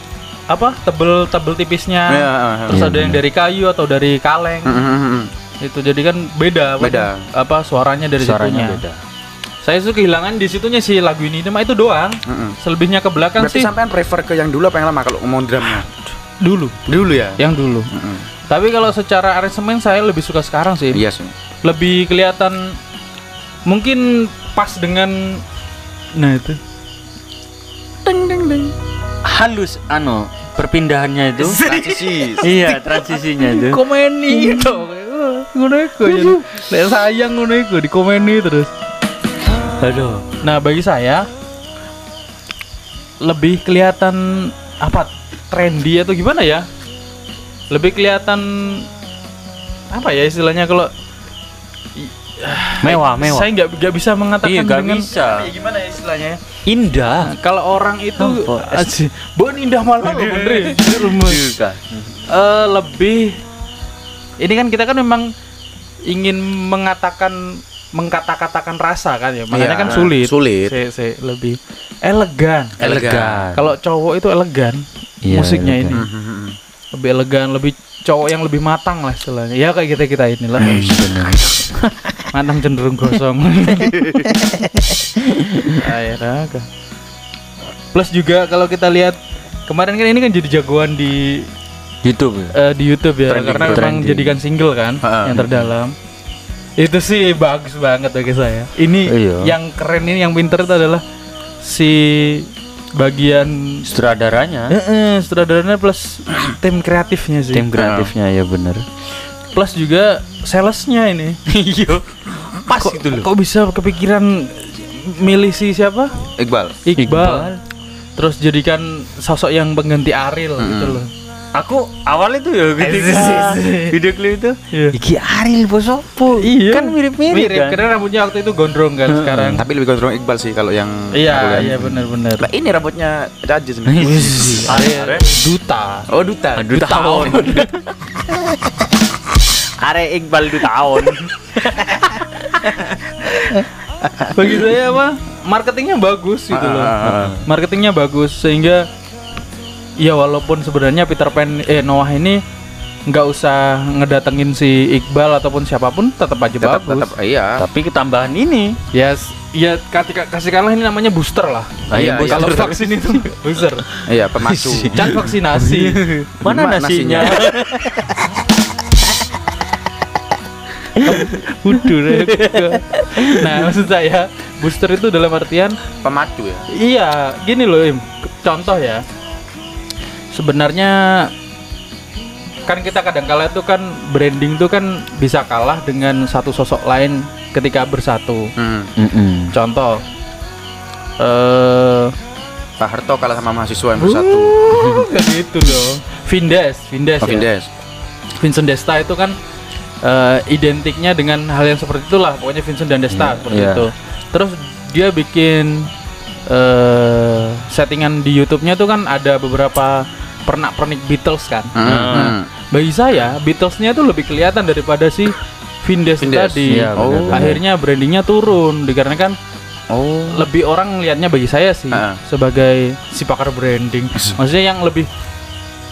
apa tebel tebel tipisnya. Iya, Terus iya, ada yang benar. dari kayu atau dari kaleng. Mm, mm, mm, mm. Itu jadi kan beda apa, Beda. apa suaranya dari suaranya situnya. beda Saya tuh kehilangan di situnya sih lagu ini cuma itu doang. Mm. Selebihnya ke belakang Berarti sih sampean prefer ke yang dulu apa yang lama kalau ngomong drumnya? dulu. Dulu ya. Yang dulu. Mm. Tapi kalau secara aransemen saya lebih suka sekarang sih. Iya sih. Lebih kelihatan mungkin pas dengan nah itu. Ding ding ding. Halus anu perpindahannya itu [laughs] Transisi. iya transisinya itu Komeni gitu. ngono iku ya. Lek sayang ngono iku dikomeni terus. Aduh. Nah, bagi saya lebih kelihatan apa trendy atau gimana ya? Lebih kelihatan apa ya istilahnya kalau Mewah, mewah. saya nggak nggak bisa mengatakan Iya, nggak dengan bisa. ya, gimana ya istilahnya ya? Indah. Nah, kalau orang itu aji, bon indah malah loh bener. Eh, lebih ini kan kita kan memang ingin mengatakan mengkata-katakan rasa kan ya makanya Iya, kan sulit sulit. Se- se- lebih elegan Elegan. kalau cowok itu elegan Iya, musiknya elegan. ini lebih elegan lebih cowok yang lebih matang lah istilahnya ya kayak kita kita inilah Benar. [laughs] matang cenderung gosong [laughs] raga. plus juga kalau kita lihat kemarin kan ini kan jadi jagoan di YouTube. eh, di YouTube ya Trending, karena memang jadikan single kan Ha-ha. yang terdalam itu sih bagus banget bagi saya ini Iya. yang keren ini yang pinter itu adalah si bagian Sutradaranya, eh, eh, sutradaranya plus [clears throat] tim kreatifnya sih tim kreatifnya ya bener. Plus juga salesnya ini [laughs] Iya. Pas kok, gitu loh. kok bisa kepikiran milih si siapa Iqbal. Iqbal, Iqbal. terus jadikan sosok yang pengganti Ariel gitu loh Aku awal itu ya ketika video klip itu Iya. Iki Ariel Bosopo Iya. Kan mirip-mirip mirip kan karena rambutnya waktu itu gondrong kan sekarang Tapi lebih kontrol Iqbal sih kalau yang Iya, iya benar-benar. Lah ini rambutnya aja sebenarnya. [laughs] Are duta. Oh duta. Aduh tahun [laughs] Are Iqbal itu tahun Bagi saya apa? Marketingnya bagus gitu loh. Ah, ah, ah. Marketingnya bagus sehingga ya walaupun sebenarnya Peter Pan eh Noah ini nggak usah ngedatengin si Iqbal ataupun siapa pun tetap aja Tetap bagus. tetap iya. Tapi ketambahan ini Ya, s- ya ketika kasih kalah ini namanya booster lah. Ah, iya, Iya, Kalau booster. vaksin itu booster. Iya, pemacu. Can vaksinasi. [laughs] Mana Mana nasinya? [laughs] [laughs] Waduh, Rek. Nah, maksud saya booster itu dalam artian pemacu ya. Iya, gini loh Im. Contoh ya. Sebenarnya kan kita kadang kala itu kan branding tuh kan bisa kalah dengan satu sosok lain ketika bersatu. Hmm. Mm-mm. Contoh eh Pak Harto kalah sama mahasiswa yang bersatu. [laughs] uh, gitu loh. Vindes, Vindes, Oh, ya. Vindes. Vincent Desta itu kan eh, identiknya dengan hal yang seperti itulah pokoknya Vincent dan Desta seperti iya. itu terus dia bikin eh settingan di YouTube-nya tuh kan ada beberapa pernak-pernik Beatles kan Hmm, Nah. hmm. bagi saya Beatlesnya tuh lebih kelihatan daripada si Vindes, Vindes, tadi iya, Oh. benar-benar. akhirnya brandingnya turun dikarenakan Oh. lebih orang lihatnya bagi saya sih Ah. sebagai si pakar branding [laughs] maksudnya yang lebih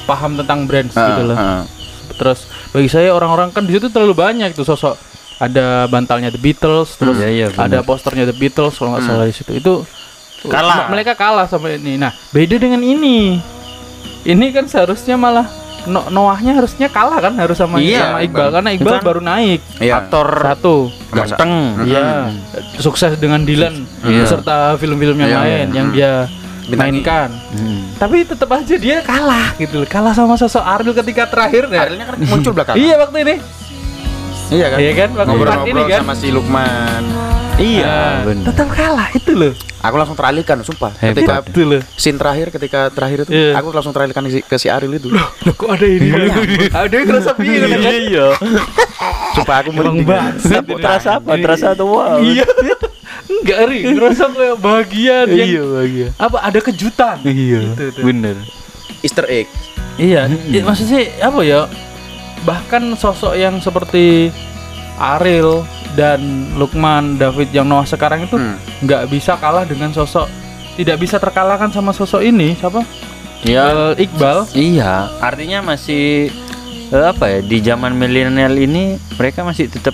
paham tentang brand Ah, gitu loh ah. Terus bagi saya orang-orang kan di situ terlalu banyak tuh sosok ada bantalnya The Beatles, terus Iya, iya, benar. ada posternya The Beatles kalau nggak salah di situ. Itu Kalah. mereka kalah sama ini. Nah, beda dengan ini. Ini kan seharusnya malah no Noahnya harusnya kalah kan harus sama, Iya, sama Iqbal Iqbal. karena Iqbal Kan baru naik Iya. Aktor satu. ganteng Iya, sukses dengan Dylan Iya. beserta film-film yang Iya, lain iya. yang Hmm. dia. Mainkan. Mm. Tapi tetap aja dia kalah gitu, kalah sama sosok Ariel ketika terakhir ya. Arielnya kan muncul belakang. Iya waktu ini. Iya kan? Iya kan? Waktu part ini Ngobrol-ngobrol kan. sama si Lukman. Iya, Nah, bener. tetap kalah itu loh. Aku langsung teralihkan, sumpah. Hebat. Ketika Itu loh. scene terakhir, ketika terakhir itu, Iya. aku langsung teralihkan ke si, ke si Ariel itu. Loh, kok ada ini? ada yang kerasa piye kan? Iya. Sumpah aku bangsat. Terasa apa? Terasa tuh wow. Iya. [laughs] Enggak, Ri. Ngerasa kayak bahagia dia. Iya, bahagia. Apa ada kejutan? Iya. Itu, itu. Bener. Easter egg. Iya, i- maksudnya apa ya? Bahkan sosok yang seperti Ariel dan Lukman, David yang Noah sekarang itu Hmm. nggak bisa kalah dengan sosok tidak bisa terkalahkan sama sosok ini siapa? Ya, Iqbal. iya. Artinya masih eh, apa ya di zaman milenial ini mereka masih tetap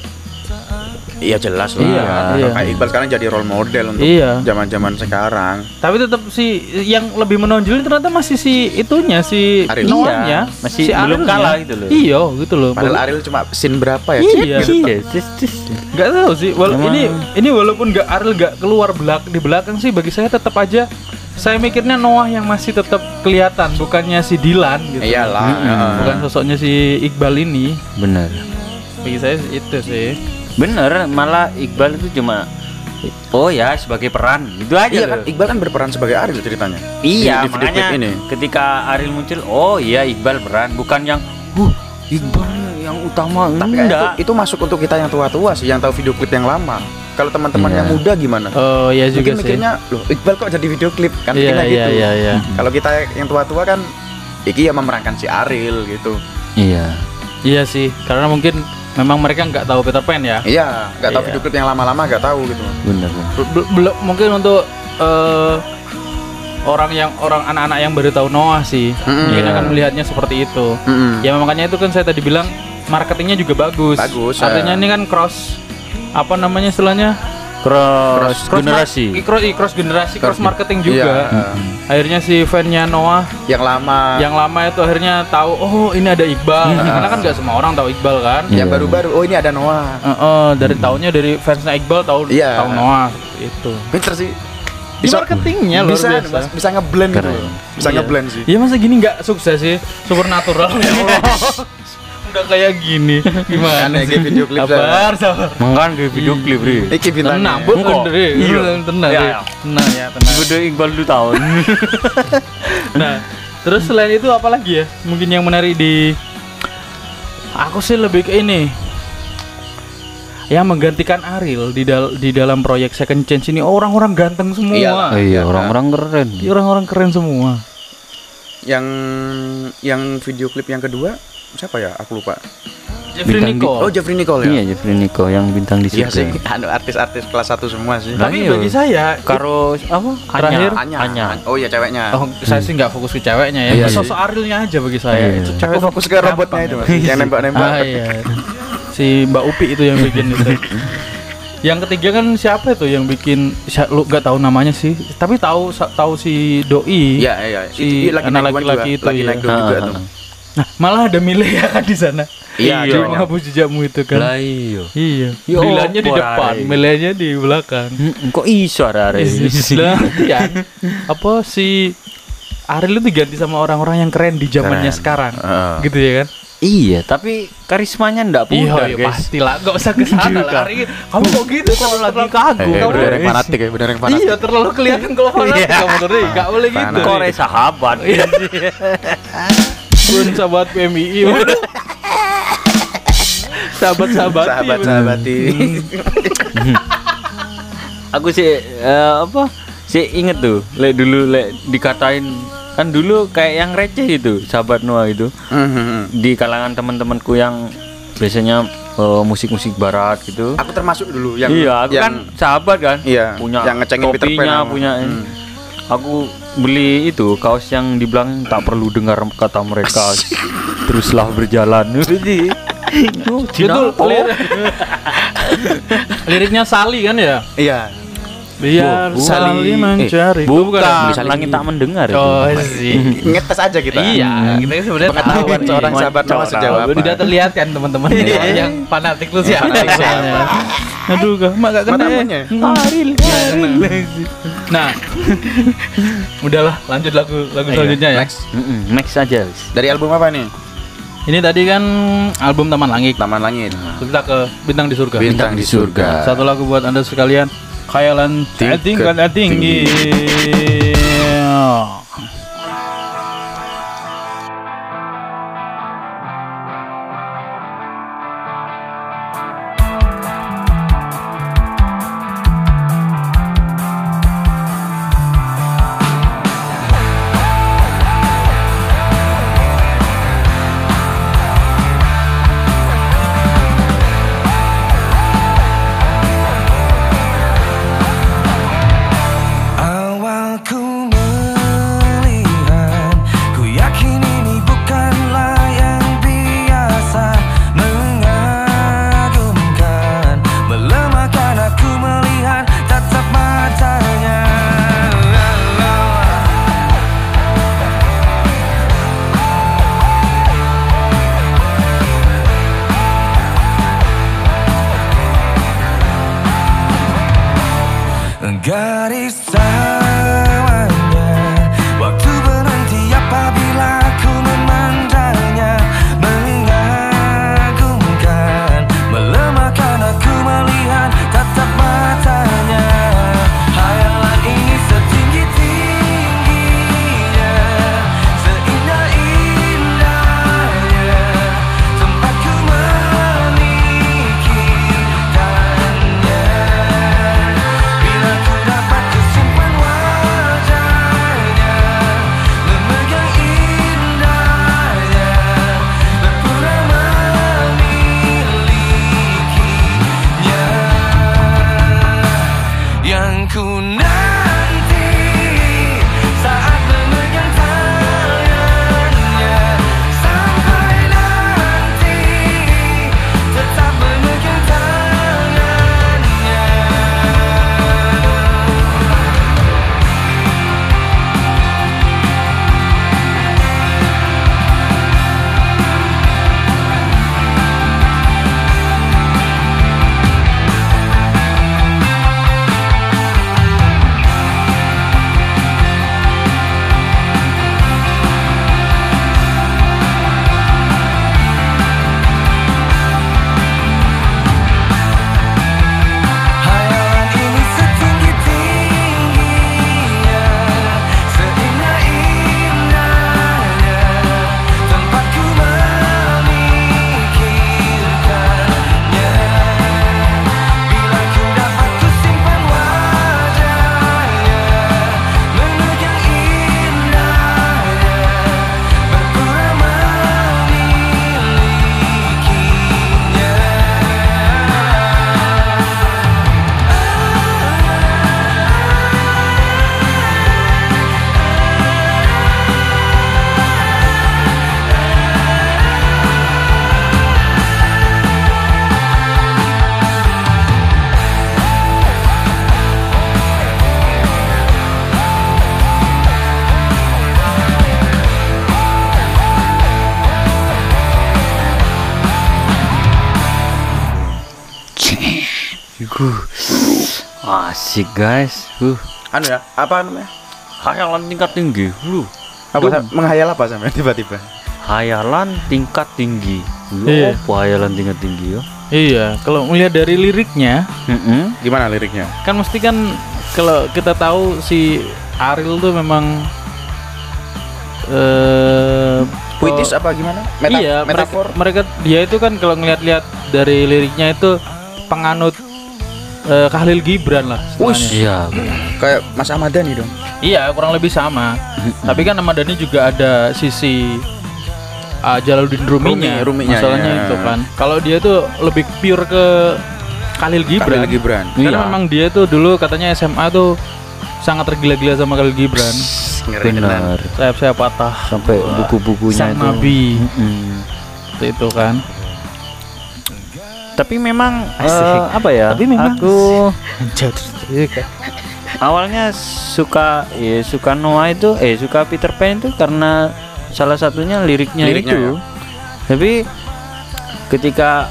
Iya jelas lah. Iya, iya. Kayak Iqbal sekarang jadi role model untuk Iya. zaman-zaman sekarang. Tapi tetap si yang lebih menonjol ternyata masih si itunya si. Noahnya, Iya, masih si belum Arielnya. kalah gitu loh. Iya, gitu loh. Padahal Ariel cuma scene berapa ya? Iya. Iya, cis, cis. Nggak tahu sih. Wal Emang- ini ini walaupun nggak Ariel nggak keluar belak di belakang sih bagi saya tetap aja saya mikirnya Noah yang masih tetap kelihatan bukannya si Dilan gitu. Iyalah. Heeh. Bukan sosoknya si Iqbal ini. Bener. bagi saya itu sih bener malah Iqbal itu cuma oh ya sebagai peran itu aja Iya kan Iqbal kan berperan sebagai Ariel ceritanya. Iya, di, di video makanya klip ini. ketika Ariel muncul, oh iya Iqbal peran, bukan yang, huh Iqbal yang utama, Tapi enggak. itu, itu masuk untuk kita yang tua-tua sih, yang tahu video klip yang lama. Kalau teman-teman Iya. yang muda gimana? oh iya juga Mungkin sih mikirnya, loh Iqbal kok jadi video klip? Kan iya mikirnya iya gitu. iya iya Kalau kita yang tua-tua kan, Iki ya memerankan si Ariel gitu. Iya. iya sih karena mungkin memang mereka nggak tahu Peter Pan ya Iya, nggak tahu Iya. video klip yang lama-lama nggak tahu gitu. Bener. bener. Bel- bel- belum mungkin untuk eh, orang yang orang anak-anak yang baru tahu Noah sih mungkin Iya. akan melihatnya seperti itu Mm-mm. ya makanya itu kan saya tadi bilang marketingnya juga bagus Bagus, artinya ya. ini kan cross apa namanya istilahnya Cross, Cross generasi. cross, cross generasi cross Cross- marketing Iya, juga heeh. akhirnya si fannya Noah yang lama, yang lama itu akhirnya tahu oh ini ada Iqbal karena kan nggak semua orang tahu Iqbal kan yang Iya. baru-baru, oh ini ada Noah. Eh, eh, dari tahunnya dari fansnya Iqbal tahu Iya. tahu Noah itu Pinter sih. di marketingnya luar bisa, biasa bisa ngeblend gitu. Loh. Bisa Iya. ngeblend sih. Iya masa gini nggak sukses sih supernatural [laughs] ya Allah [laughs] udah kayak gini [laughs] gimana Aneh, sih kayak video klip sabar sabar Mengkan ke video klip, Ri. Iki bintangnya. tenang bu. Ri. Iya. tenang Iya, Ri. iya. tenang ya tenang Udah Iqbal 2 tahun. [laughs] nah terus selain itu apa lagi ya mungkin yang menarik di aku sih lebih ke ini yang menggantikan Ariel di dal- di dalam proyek Second Chance ini orang-orang ganteng semua Iyalah. Oh iya, orang-orang keren. Iya, orang-orang keren semua Yang yang video klip yang kedua siapa ya? Aku lupa. Jeffrey Bintang di- Nicole Oh, Jeffrey Nicole ya. Iya, Jeffrey Nico yang bintang di Iya surga. sih, [laughs] anu artis-artis kelas 1 semua sih. Tapi iya. bagi saya Karo apa? Terakhir, Anya. Anya. Oh iya ceweknya. Oh, saya sih nggak fokus ke ceweknya ya. Iya Sosok Arielnya aja bagi saya. Iya. Itu cewek Aku fokus ke robotnya itu, Mas. [laughs] yang nembak-nembak. Ah, iya. Si Mbak Upi itu yang bikin itu. Yang ketiga kan siapa itu yang bikin lu nggak tahu namanya sih, tapi tahu tahu si Doi. Iya, iya. Si Itu lagi anak naik daun laki-laki itu, lagi iya. naik daun juga Ah, tuh. Ah, Nah, malah ada Mile ya kan di sana. Iya, Iya. Dia menghapus jejakmu itu kan. Lah iya. Iya. Ya Milanya di depan, Rai? Milanya di belakang. Hmm, Kok iso ada Lah, ya. Apa si Ariel itu diganti sama orang-orang yang keren di zamannya sekarang. Heeh. Gitu ya kan? Iya, tapi karismanya ndak Iya, pudar, iya guys. pasti lah, nggak usah ke sana lah. Kamu kok gitu kalau lagi kagum? Eh, bener yang fanatik ya, bener yang fanatik. Iya, terlalu kelihatan kalau fanatik kamu Dori. Nggak boleh gitu. Kore sahabat. [laughs] Bun sahabat PMI. Sahabat-sahabat. Sahabat-sahabati. [laughs] Aku sih eh, apa? Sih inget tuh, lek dulu lek dikatain kan dulu kayak yang receh itu, sahabat Noah itu. Mhm. Di kalangan teman-temanku yang biasanya eh, musik-musik barat gitu. Aku termasuk dulu yang iya, aku yang kan sahabat kan. Iya, punya yang ngecengin Peter Pan topinya, sama- punya Hmm. Aku beli itu kaos yang dibilang tak perlu dengar kata mereka. Teruslah berjalan. [laughs] Jadi Itu Cina- lir- liriknya Sali kan ya? iya. Biar Bu- Sali Sali- mencari. Itu bukan, ya? Saling langit tak mendengar itu. Oh sih. [laughs] Ngetes aja kita. Iya, kita kan sebenarnya tahu Pengetahuan seorang sahabat Noah sejauh apa. Tidak terlihat kan teman-teman Iya. [laughs] yang fanatik tuh siapa? Siapa? Aduh, gak mak gak kena. Mana ya. namanya? Aril. Nah, udahlah lanjut lagu lagu selanjutnya ya. Next. Next aja. Dari album apa nih? Ini tadi kan album Taman Langit. Taman Langit. Kita ke Bintang di Surga. Bintang di surga. Satu lagu buat anda sekalian. Khayalan Tingkat tingkat tinggi. Asik guys. Uh, Anu ya, apa namanya? hayalan tingkat tinggi. Lu, Apa Sam? menghayal apa sampai [laughs] tiba-tiba? hayalan tingkat tinggi. Iya. Iya. Apa hayalan tingkat tinggi ya? Iya, kalau melihat dari liriknya Mm-mm. Gimana liriknya? kan mesti kan kalau kita tahu si Ariel tuh memang eh Puitis kok- apa gimana? Meta- iya, metafor. Mereka, mereka dia itu kan kalau ngeliat-lihat dari liriknya itu penganut eh, Khalil Gibran lah. istilahnya. Iya. Kayak Mas Ahmad Dhani dong. Iya, kurang lebih sama. Tapi kan nama Dhani juga ada sisi uh, Jalaluddin Ruminya. Rumi- Ruminya, Masalahnya iya. itu kan. Kalau dia tuh lebih pure ke Khalil Gibran. Khalil Gibran. Karena Iya. memang dia tuh dulu katanya SMA tuh sangat tergila-gila sama Khalil Gibran. Benar. Saya-saya patah Sampai buku-bukunya sang itu. nabi Mm-mm. Seperti itu kan. Tapi memang Asik. eh, apa ya? Tapi memang- aku Iya kan? awalnya suka ya suka Noah itu eh suka Peter Pan itu karena salah satunya liriknya, Liriknya, itu. ya. Tapi ketika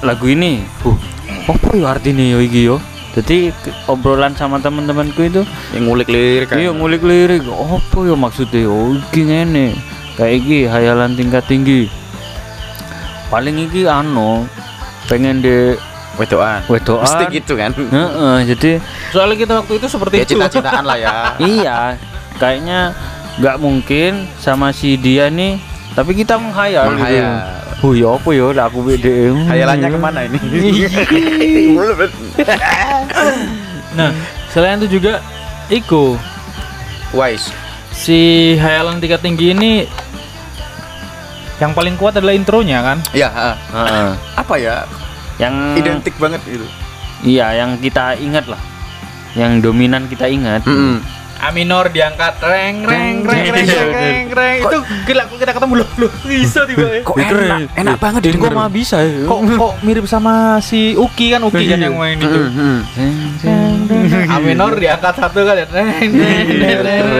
lagu ini, uh, apa ya artinya yo iki yo? Jadi obrolan sama teman-temanku itu, Yang ngulik lirik kan. iya ngulik lirik, apa ya maksudnya? Oh, iki ngene. Kayak iki hayalan tingkat tinggi. Paling iki anu pengen di Wedoan. wedoan. Mesti gitu kan. Heeh, jadi Soalnya kita waktu itu seperti Ya itu. cita-citaan lah ya. [laughs] iya kayaknya nggak mungkin sama si dia nih tapi kita menghayal Menghayal. gitu. oh ya apa ya lah aku beda Hayalannya ke mana ini? [laughs] [laughs] Nah, selain itu juga Iko Wise. si hayalan tingkat tinggi ini yang paling kuat adalah intronya kan Ya, ha. Heeh. apa ya? yang Identik banget gitu. iya yang kita ingat lah yang dominan kita ingat Mm-mm. A minor diangkat reng reng reng reng reng reng reng itu gila kok kita ketemu loh loh bisa tiba ya Kok enak, enak banget Kok didengar. mah bisa ya kok kok mirip sama si Uki kan Uki kan yang main itu. A minor diangkat satu kan ya. reng reng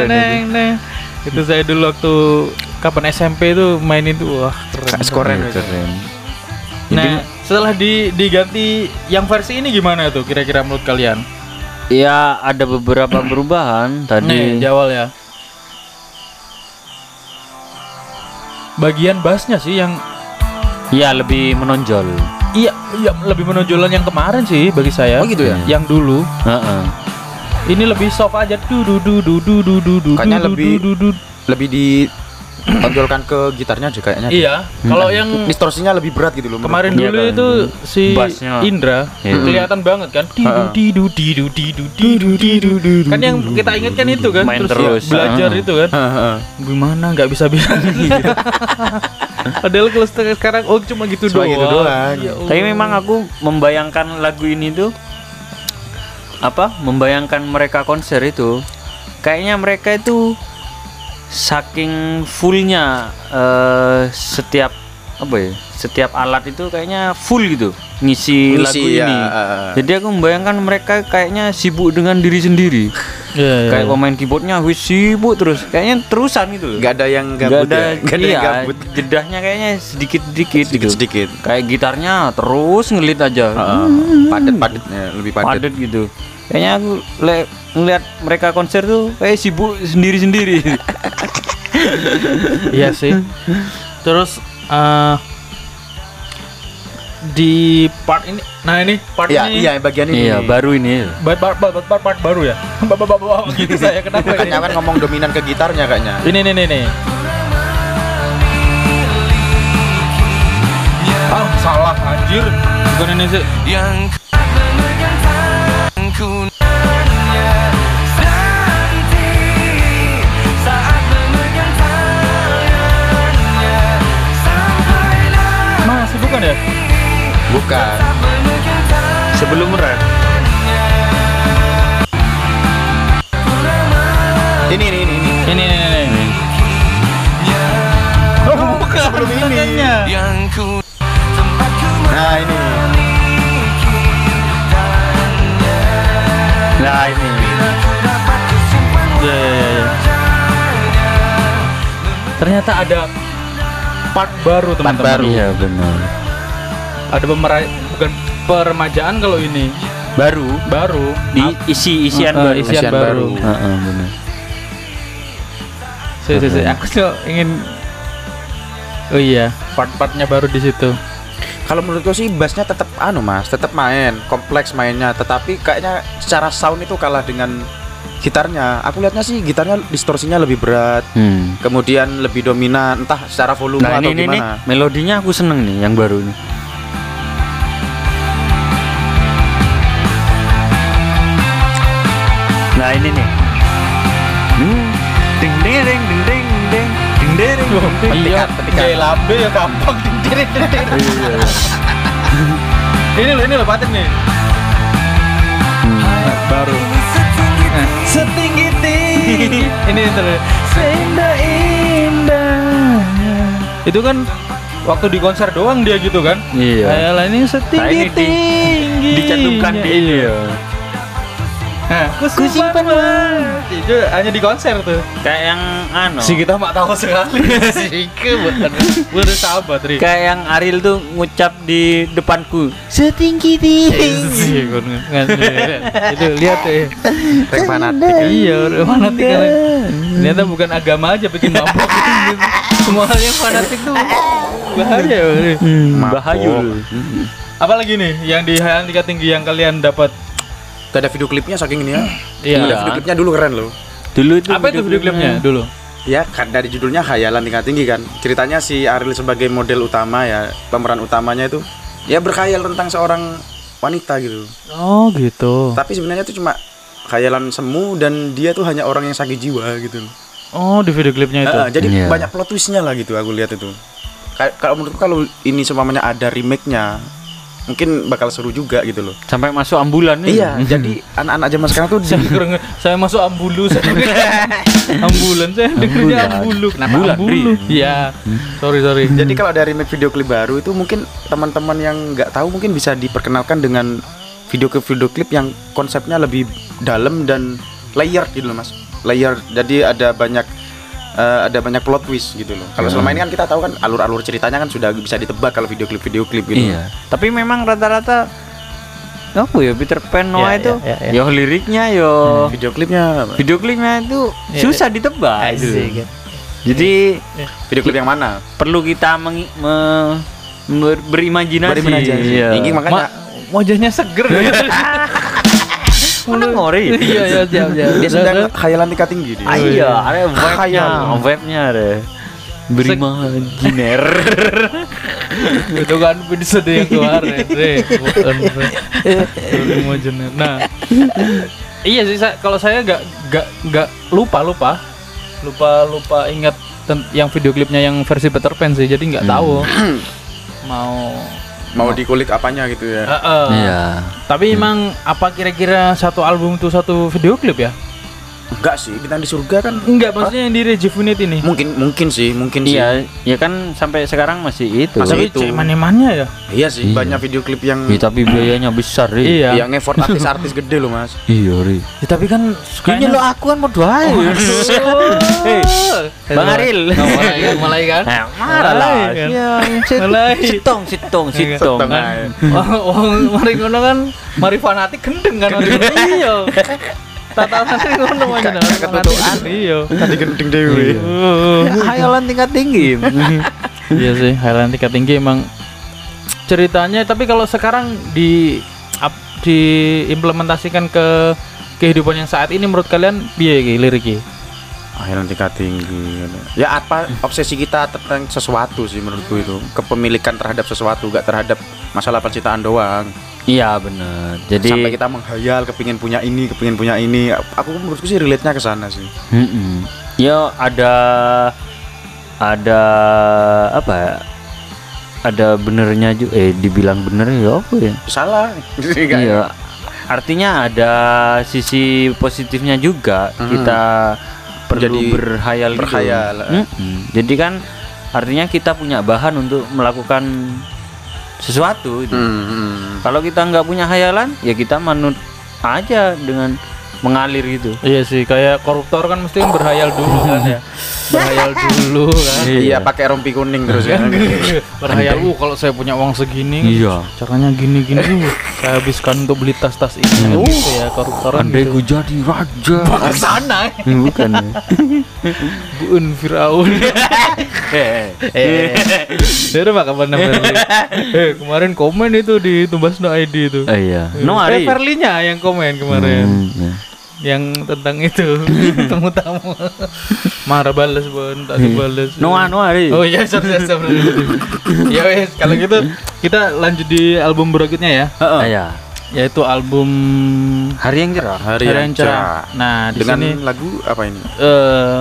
reng reng itu saya dulu waktu kapan SMP itu main itu wah keren Skoren. Iya, keren nah setelah di diganti yang versi ini gimana tuh kira-kira menurut kalian ya ada beberapa perubahan nih tadi jawab ya bagian bassnya sih yang ya lebih menonjol Iya, iya lebih menonjolan yang kemarin sih bagi saya. Oh gitu ya? Yang dulu Heeh. ini lebih soft aja. Du du du du du du du du. Kayaknya lebih- du, du, du. Lebih ditonjolkan ke gitarnya aja kayaknya. Iya, kalau yang Distorsinya lebih berat gitu loh. kemarin Iya dulu kan. itu si Bassnya. Indra Iya. kelihatan banget kan. Didu didu didu didu didu didu. Kan yang kita ingat kan itu kan Main terus, terus. belajar Heeh. itu kan. Gimana nggak bisa bisa. [laughs] Padahal kalau sekarang oh cuma gitu Cuma doang. gitu doang. Ya. Tapi memang aku membayangkan lagu ini tuh apa membayangkan mereka konser itu kayaknya mereka itu saking fullnya eh, setiap apa ya setiap alat itu kayaknya full gitu ngisi, Ngisi, lagu ya, ini. eh. jadi aku membayangkan mereka kayaknya sibuk dengan diri sendiri. Iya, iya. kayak pemain keyboardnya wis sibuk terus kayaknya terusan gitu loh. Nggak ada yang gabut ada, ya? Nggak ada iya, yang gabut. jedahnya kayaknya sedikit sedikit sedikit sedikit kayak gitarnya terus ngelit aja. Padat padat ya, lebih padat. Padat gitu kayaknya aku le- ngeliat mereka konser tuh kayak sibuk sendiri sendiri [laughs] Iya sih. Terus eh di part ini, nah ini part iya ini iya bagian ini iya baru ini part, part, part, part, part baru ya. [laughs] Bapak bapak gitu saya kenapa ini? Kayaknya kan ngomong dominan ke gitarnya kayaknya Ini nih nih nih. Ah salah anjir. Bukan ini sih. yang Masih bukan ya? bukan sebelum rap ini ini ini, ini. Ini nih nih nih. Oh bukan. Sebelum ini. yang ku tempatku nah ini nah ini Ya, ya, ya, ya. Ternyata ada part baru teman-teman. baru. iya benar Ada pemera bukan peremajaan kalau ini baru baru di isi isian Eh, baru isian Isian baru. baru. Heeh, benar Si, si, si. Aku tuh ingin Oh iya, part-partnya baru di situ. Kalau menurutku sih bassnya tetap anu mas tetap main kompleks mainnya. Tetapi kayaknya secara sound itu kalah dengan gitarnya. Aku lihatnya sih gitarnya distorsinya lebih berat hmm. kemudian lebih dominan entah secara volume nah atau ini, ini nih gimana. Melodinya aku seneng nih yang baru nih nah ini nih. Hmm. ding ding ding ding ding ding ding ding. Ding Iya, petikan. kayak lambe ya gampang Ini loh, ini loh paten nih. Baru. Nah, setinggi tinggi. [laughs] ini terus. Seindah indahnya. Itu kan waktu di konser doang dia gitu kan? Iya. Ayalah ini setinggi Nah, ini tinggi. dicantumkan di ini ya Kusimpan mati. Itu hanya di konser tuh. kayak yang anu Si kita mak tahu sekali. [laughs] Si ke bukan. Udah sahabat, Ri. kayak yang Ariel tuh ngucap di depanku setinggi tinggi Iya, kan, kan, itu lihat ya. Rek fanatik ya. Iya, fanatik kan. Ternyata bukan agama aja bikin mabok gitu. Semua hal yang fanatik tuh bahaya. Mabok. bahayul Apalagi nih yang di yang tingkat tinggi yang kalian dapat? Gak ada video klipnya saking ini ya [clears throat] Iya. Ada video klipnya dulu keren loh dulu itu Apa itu video klipnya dulu? Ya kan dari judulnya Khayalan Tingkat Tinggi kan Ceritanya si Ariel sebagai model utama ya Pemeran utamanya itu Ya berkhayal tentang seorang wanita gitu Oh, gitu. Tapi sebenarnya itu cuma khayalan semu dan dia tuh hanya orang yang sakit jiwa gitu. Oh, di video klipnya itu. Ah, jadi Iya. banyak plot twistnya lah gitu aku lihat itu. Kalau menurutku kalau ini seumpamanya ada remake-nya mungkin bakal seru juga gitu loh. sampai masuk ambulan nih. Iya, jadi anak-anak zaman sekarang tuh [laughs] saya denger, saya masuk ambulu saya [laughs] ambulan saya dengernya Ambulan. ambulu. kenapa Ambulan, ambulu. Ri. iya. Sorry sorry. Jadi kalau ada remake video klip baru itu mungkin teman-teman yang nggak tahu mungkin bisa diperkenalkan dengan video klip video klip yang konsepnya lebih dalam dan layer gitu loh mas. Layer jadi ada banyak eh, ada banyak plot twist gitu loh. Kalau selama ini kan kita tahu kan alur-alur ceritanya kan sudah bisa ditebak kalau video klip video klip gitu. Iya. Tapi memang rata-rata apa ya Peter Pan Noah Ya, itu? ya, ya, ya. yo liriknya yo. Video klipnya video klipnya itu Ya, susah ditebak. Gitu. Jadi video klip yang mana? perlu kita mengi- me- ber- berimajinasi. Berimajinasi. Iya. Ini makanya Ma wajahnya seger [laughs] [laughs] Mana ngori? iya iya siap siap dia sedang khayalan tingkat tinggi dia. Ah, iya, ada vibe-nya, vibe-nya ada. Berimajiner. [laughs] itu kan episode yang deh bukan mau jenis nah. Iya sih kalau saya nggak nggak nggak lupa lupa. Lupa lupa ingat yang video klipnya yang versi Peter Pan sih. Jadi nggak tahu [clears throat] mau mau dikulik apanya gitu ya Heeh. Iya. Tapi emang apa kira-kira satu album itu satu video klip ya? Enggak sih bintang di surga kan Enggak, maksudnya yang di Rejuvenate ini. mungkin mungkin sih mungkin sih Iya, ya kan sampai sekarang masih itu. Masih itu. cek mana-mana ya? iya sih Iya. banyak video klip yang Iya, tapi biayanya besar, Ri. Iya. yang effort artis-artis gede loh mas [laughs] Iya, Ri. Ya, tapi kan Kayaknya lo aku kan mau doain. [laughs] Hei, Bang Aril. mulai kan, mulai kan? Nah, marah lah. Kan? Iya, Mulai. Sitong, sitong, sitong. Setengah ya. Wong wong mari ngono kan, mari fanatik gendeng kan. [laughs] Iya. Tatanane ngono aja nah. ketutupan. Iya. tadi gendeng dewe Hayalan tingkat tinggi. [laughs] Iya sih, Highland tingkat tinggi emang ceritanya tapi kalau sekarang di ap- diimplementasikan ke kehidupan yang saat ini menurut kalian piye iki liriknya? akhirnya tingkat tinggi ya apa obsesi kita tentang sesuatu sih menurutku itu kepemilikan terhadap sesuatu gak terhadap masalah percintaan doang Iya, benar. Jadi sampai kita menghayal kepingin punya ini kepingin punya ini aku menurutku sih relate nya ke sana sih Mm-mm. Ya ada ada apa ya? Ada benernya juga eh dibilang bener ya apa ya? salah [laughs] ya? Iya. Artinya ada sisi positifnya juga Hmm. kita perlu Jadi berhayal gitu. berhayal, eh. Mm-mm. Jadi kan artinya kita punya bahan untuk melakukan sesuatu gitu. Hmm, hmm. Kalau kita nggak punya hayalan, ya kita manut aja dengan mengalir gitu. Iya sih, kayak koruptor kan mesti kan berhayal dulu kan ya. [laughs] Berhayal dulu kan. iya pakai rompi kuning terus ya [laughs] berhayal, uh kalau saya punya uang segini, Iya. caranya gini gini, uh, saya habiskan untuk beli tas-tas ini, gitu ya koruptor kan Andai gitu. jadi raja. Ke sana, Bukan. [laughs] ya. Bun Firaun. Eh, Eh, [laughs] dari apa kapan? [laughs] Eh, kemarin komen itu di Tumbas No ID itu. Oh iya. No Eh, Ari. Ferlinya yang komen kemarin. Hmm, ya. yang tentang itu [laughs] temu tamu marah balas bon tak balas Noah Noah Ari. oh iya sorry sorry, ya wes kalau gitu kita lanjut di album berikutnya ya Ah, ya. yaitu album Hari yang cerah. hari Hari yang cerah nah di dengan sini lagu apa ini eh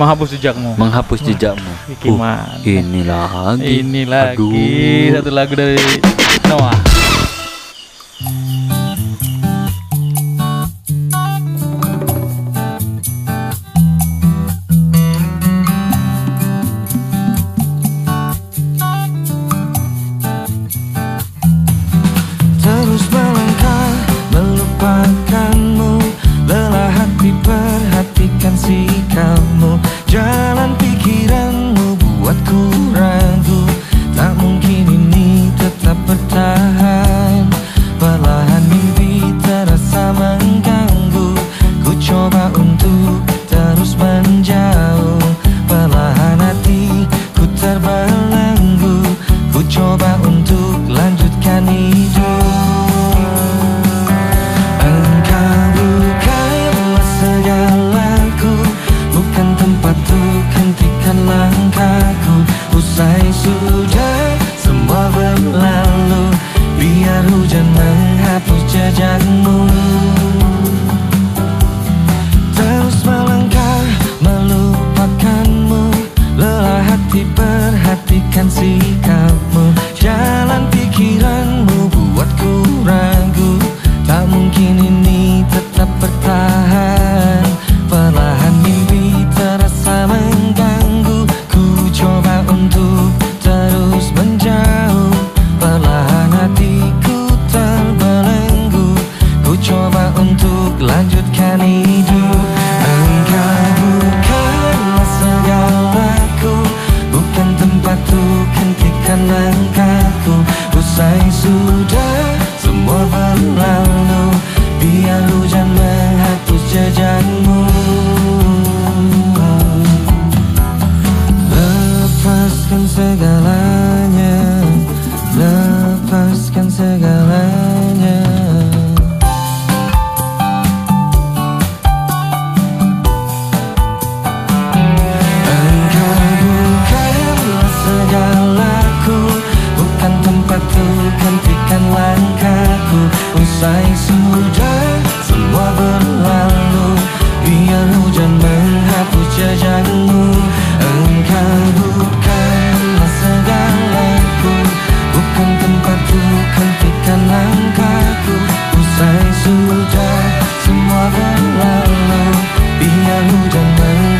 menghapus jejakmu Menghapus jejakmu. Iki Uh, ini lagi. ini lagi Aduh. satu lagu dari Noah hentikan langkahku Usai sudah semua berlalu. Biar hujan menghapus jejakmu Engkau bukanlah segalaku Langkahkan langkahku. Usai sudah semua berlalu. Biar hujan menghapus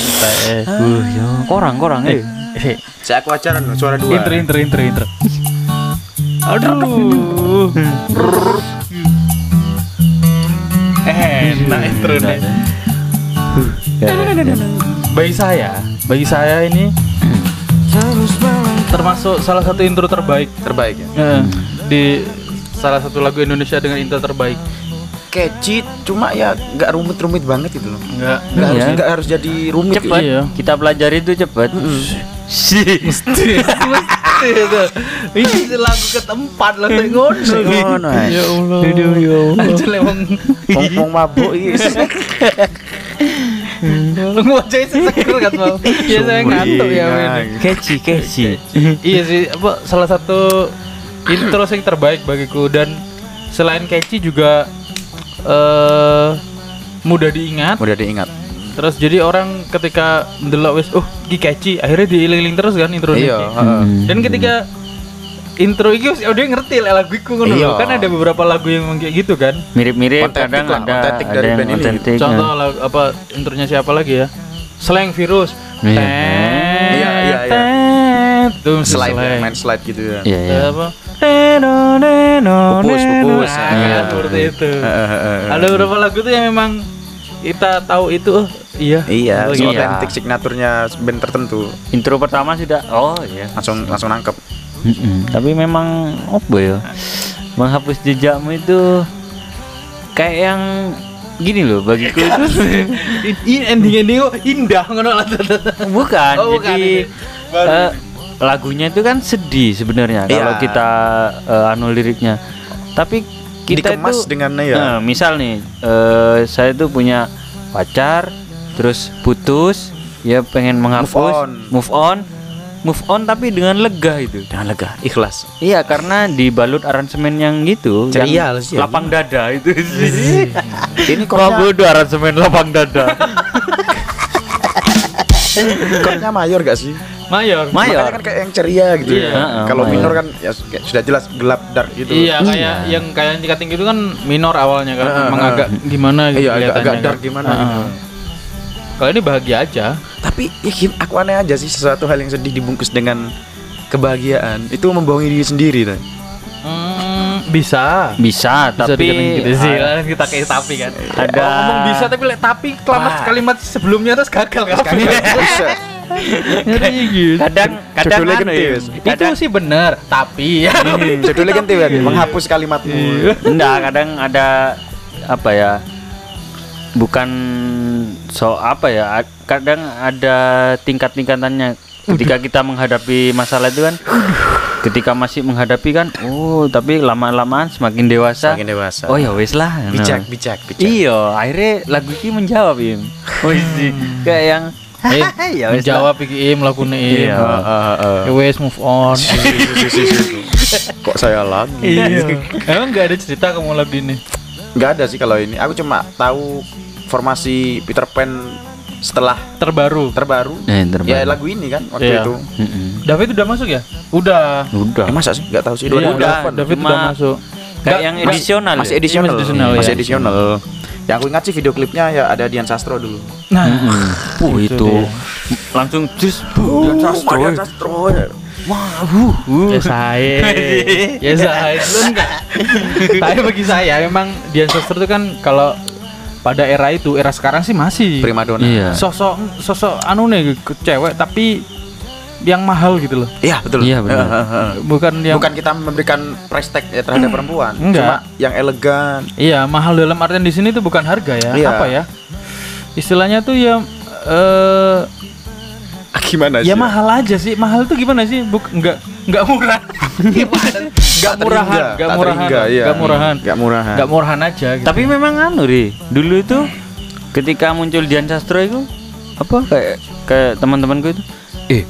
Terus entek, entek. Uh, yo. korang korang eh Eh, Saya aku ajaran suara dua. intro, intro, intro, intro. Aduh. Enak intro nih. Bagi saya, bagi saya ini termasuk salah satu intro terbaik Terbaik ya. eh, di salah satu lagu Indonesia dengan intro terbaik. Catchy, cuma ya nggak rumit-rumit banget gitu loh. Enggak. Nggak harus Iya. nggak harus jadi rumit. gitu. cepet Iya. kita pelajari itu cepet sih Mesti. Ini lagu ketempat lah saya ngono. Ngono, Mas. Ya Allah. Ya Allah. Lewong. Pong-pong mabuk iya. Lu ngoceh kan mau. Ya saya ngantuk ya ini. catchy catchy Iya sih, apa salah satu intro yang terbaik bagiku dan selain catchy juga eh mudah diingat. Mudah diingat. Terus jadi orang ketika ndelok wis, oh iki catchy, akhirnya diiling-iling terus kan intro Iya, heeh. Dan ketika intro iki wis udah ngerti lah lagu iku ngono Iya. lho. Kan ada beberapa lagu yang kayak gitu kan. mirip-mirip kadang lah, ada otentik ada dari yang band ini. Contoh lagu, apa intronya siapa lagi ya? Slang Virus. Iya. Iya, iya, iya. Slide, ya, main slide gitu ya. iya iya apa? Neno, neno, Pupus, neno. pupus. Nah, seperti itu. Ada beberapa lagu tuh yang memang kita tahu itu, oh iya. Iya, Oh, si iya. otentik signaturnya band tertentu. intro pertama sudah oh iya Langsung langsung nangkep. Mm-mm. tapi memang apa ya menghapus jejakmu itu kayak yang gini loh bagiku itu [laughs] ending ending indah ngono bukan Oh, bukan jadi ini. Lagunya itu kan sedih sebenarnya Iya. kalau kita eh, anu liriknya tapi kita Dikemas itu dengan ya. eh, misal nih eh, saya tuh punya pacar terus putus ya pengen menghapus on. move on move on tapi dengan lega itu Dengan lega, ikhlas. Iya karena dibalut aransemen yang gitu Ceria yang ya. lapang dada itu sih. [laughs] Ini chordnya, bodoh aransemen lapang dada. [laughs] chordnya mayor gak sih? Mayor. Mayor. Makanya kan kayak yang ceria gitu Iya, ya. heeh, Kalau minor kan ya kayak sudah jelas gelap dark gitu. Iya, kayak Iya. yang kayak tingkat tinggi itu kan minor awalnya kan, Heeh, emang heeh. agak gimana gitu Iya, agak, agak kan. dark gimana Heeh. gitu. Kalau ini bahagia aja. Tapi ya aku aneh aja sih sesuatu hal yang sedih dibungkus dengan kebahagiaan itu membohongi diri sendiri tuh. Hmm, bisa. Bisa, Bisa tapi gitu sih, ah, kita kayak tapi kan. Ada- Kalau ngomong bisa tapi le- tapi kalimat kalimat sebelumnya terus gagal kan. Buset. [laughs] Ngeri gitu. kadang kadang Judulnya wes. Itu kadang sih bener, tapi ya. Judulnya kan tiba menghapus kalimatmu. enggak kadang ada apa ya bukan so apa ya kadang ada tingkat-tingkatannya ketika kita menghadapi masalah itu kan ketika masih menghadapi kan oh tapi lama-lamaan semakin dewasa Semakin dewasa. oh ya wes lah bijak, bijak, bijak. Iya, akhirnya lagu ini menjawab Im. Oh iya, kayak yang Eh, [laughs] ya wes lah. jawab iki im lagu im. Iya. Heeh, heeh. Ya wes move on. Kok saya lagi? Iya. [laughs] Emang nggak ada cerita kamu lagu ini? Nggak ada sih kalau ini. Aku cuma tahu formasi Peter Pan setelah Terbaru. terbaru. Eh, terbaru. Ya lagu ini kan waktu Iya. itu. Mm-mm. David udah masuk ya? Udah. Udah. Eh, masa sih? Nggak tahu sih. Iya, 2008. David Cuma udah masuk. Kayak yang edisional. masih ya? edisional, Masih edisional, masih ya. edisional. Yang aku ingat sih video klipnya ya ada Dian Sastro dulu. Nah, Mm-mm. Uh, Itu itu dia. langsung jus bu Dian Sastro. Dian Sastro. Wah, uh, uh. ya saya. [laughs] ya saya lu enggak. [laughs] Tapi bagi saya memang Dian Sastro itu kan kalau pada era itu, era sekarang sih masih Primadona. Iya. sosok sosok anu nih cewek tapi yang mahal gitu loh. Iya, betul. Iya, benar. Heeh. Bukan yang Bukan kita memberikan price tag ya terhadap perempuan, Enggak. cuma yang elegan. Iya, mahal dalam artian di sini tuh bukan harga ya. Iya. Apa ya? Istilahnya tuh ya eh Gimana ya mahal aja sih. Mahal tuh gimana sih? Buk enggak enggak murah. Gimana? [laughs] Enggak murahan, enggak murahan. iya. Enggak murahan. Enggak murahan. Enggak murahan aja gitu. Tapi memang anu ri, dulu itu ketika muncul Dian Sastro itu apa kayak kayak teman-temanku itu eh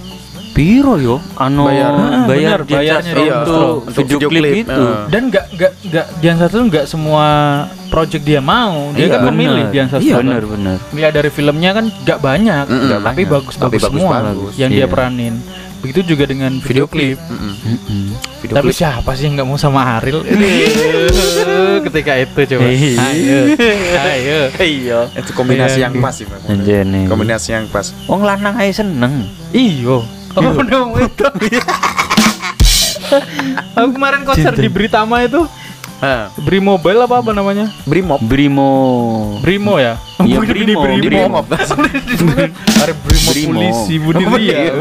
piro yo anu Bayar. Ah, bayar, benar, dia bayarnya untuk, iya. untuk Untuk video, video klip klip, itu eh. Dan nggak nggak nggak Dian Sastro nggak semua project dia mau. Dia Iya, kan memilih. Dian Sastro. iya benar benar Lihat dari filmnya kan nggak banyak, Mm-mm. Nggak tapi banyak. bagus-bagus Tapi semua bagus-bagus. yang dia Iya. peranin. Begitu juga dengan video, klip. Mm-mm. Mm-mm. Video Tapi klip. siapa sih yang nggak mau sama Ariel? [laughs] Ketika itu coba. Iya. Ayo, ayo. iya itu kombinasi yang pas sih kombinasi yang pas wong lanang ae seneng Iyo. Oh, dong [laughs] itu. Aku kemarin konser di Britama itu Ah, Bri Mobile apa apa namanya? Brimob Brimo Brimo ya? Iya, Brimo, Brimo. [laughs] Brimo. Ada Brimo, Brimo. polisi bunuh dia.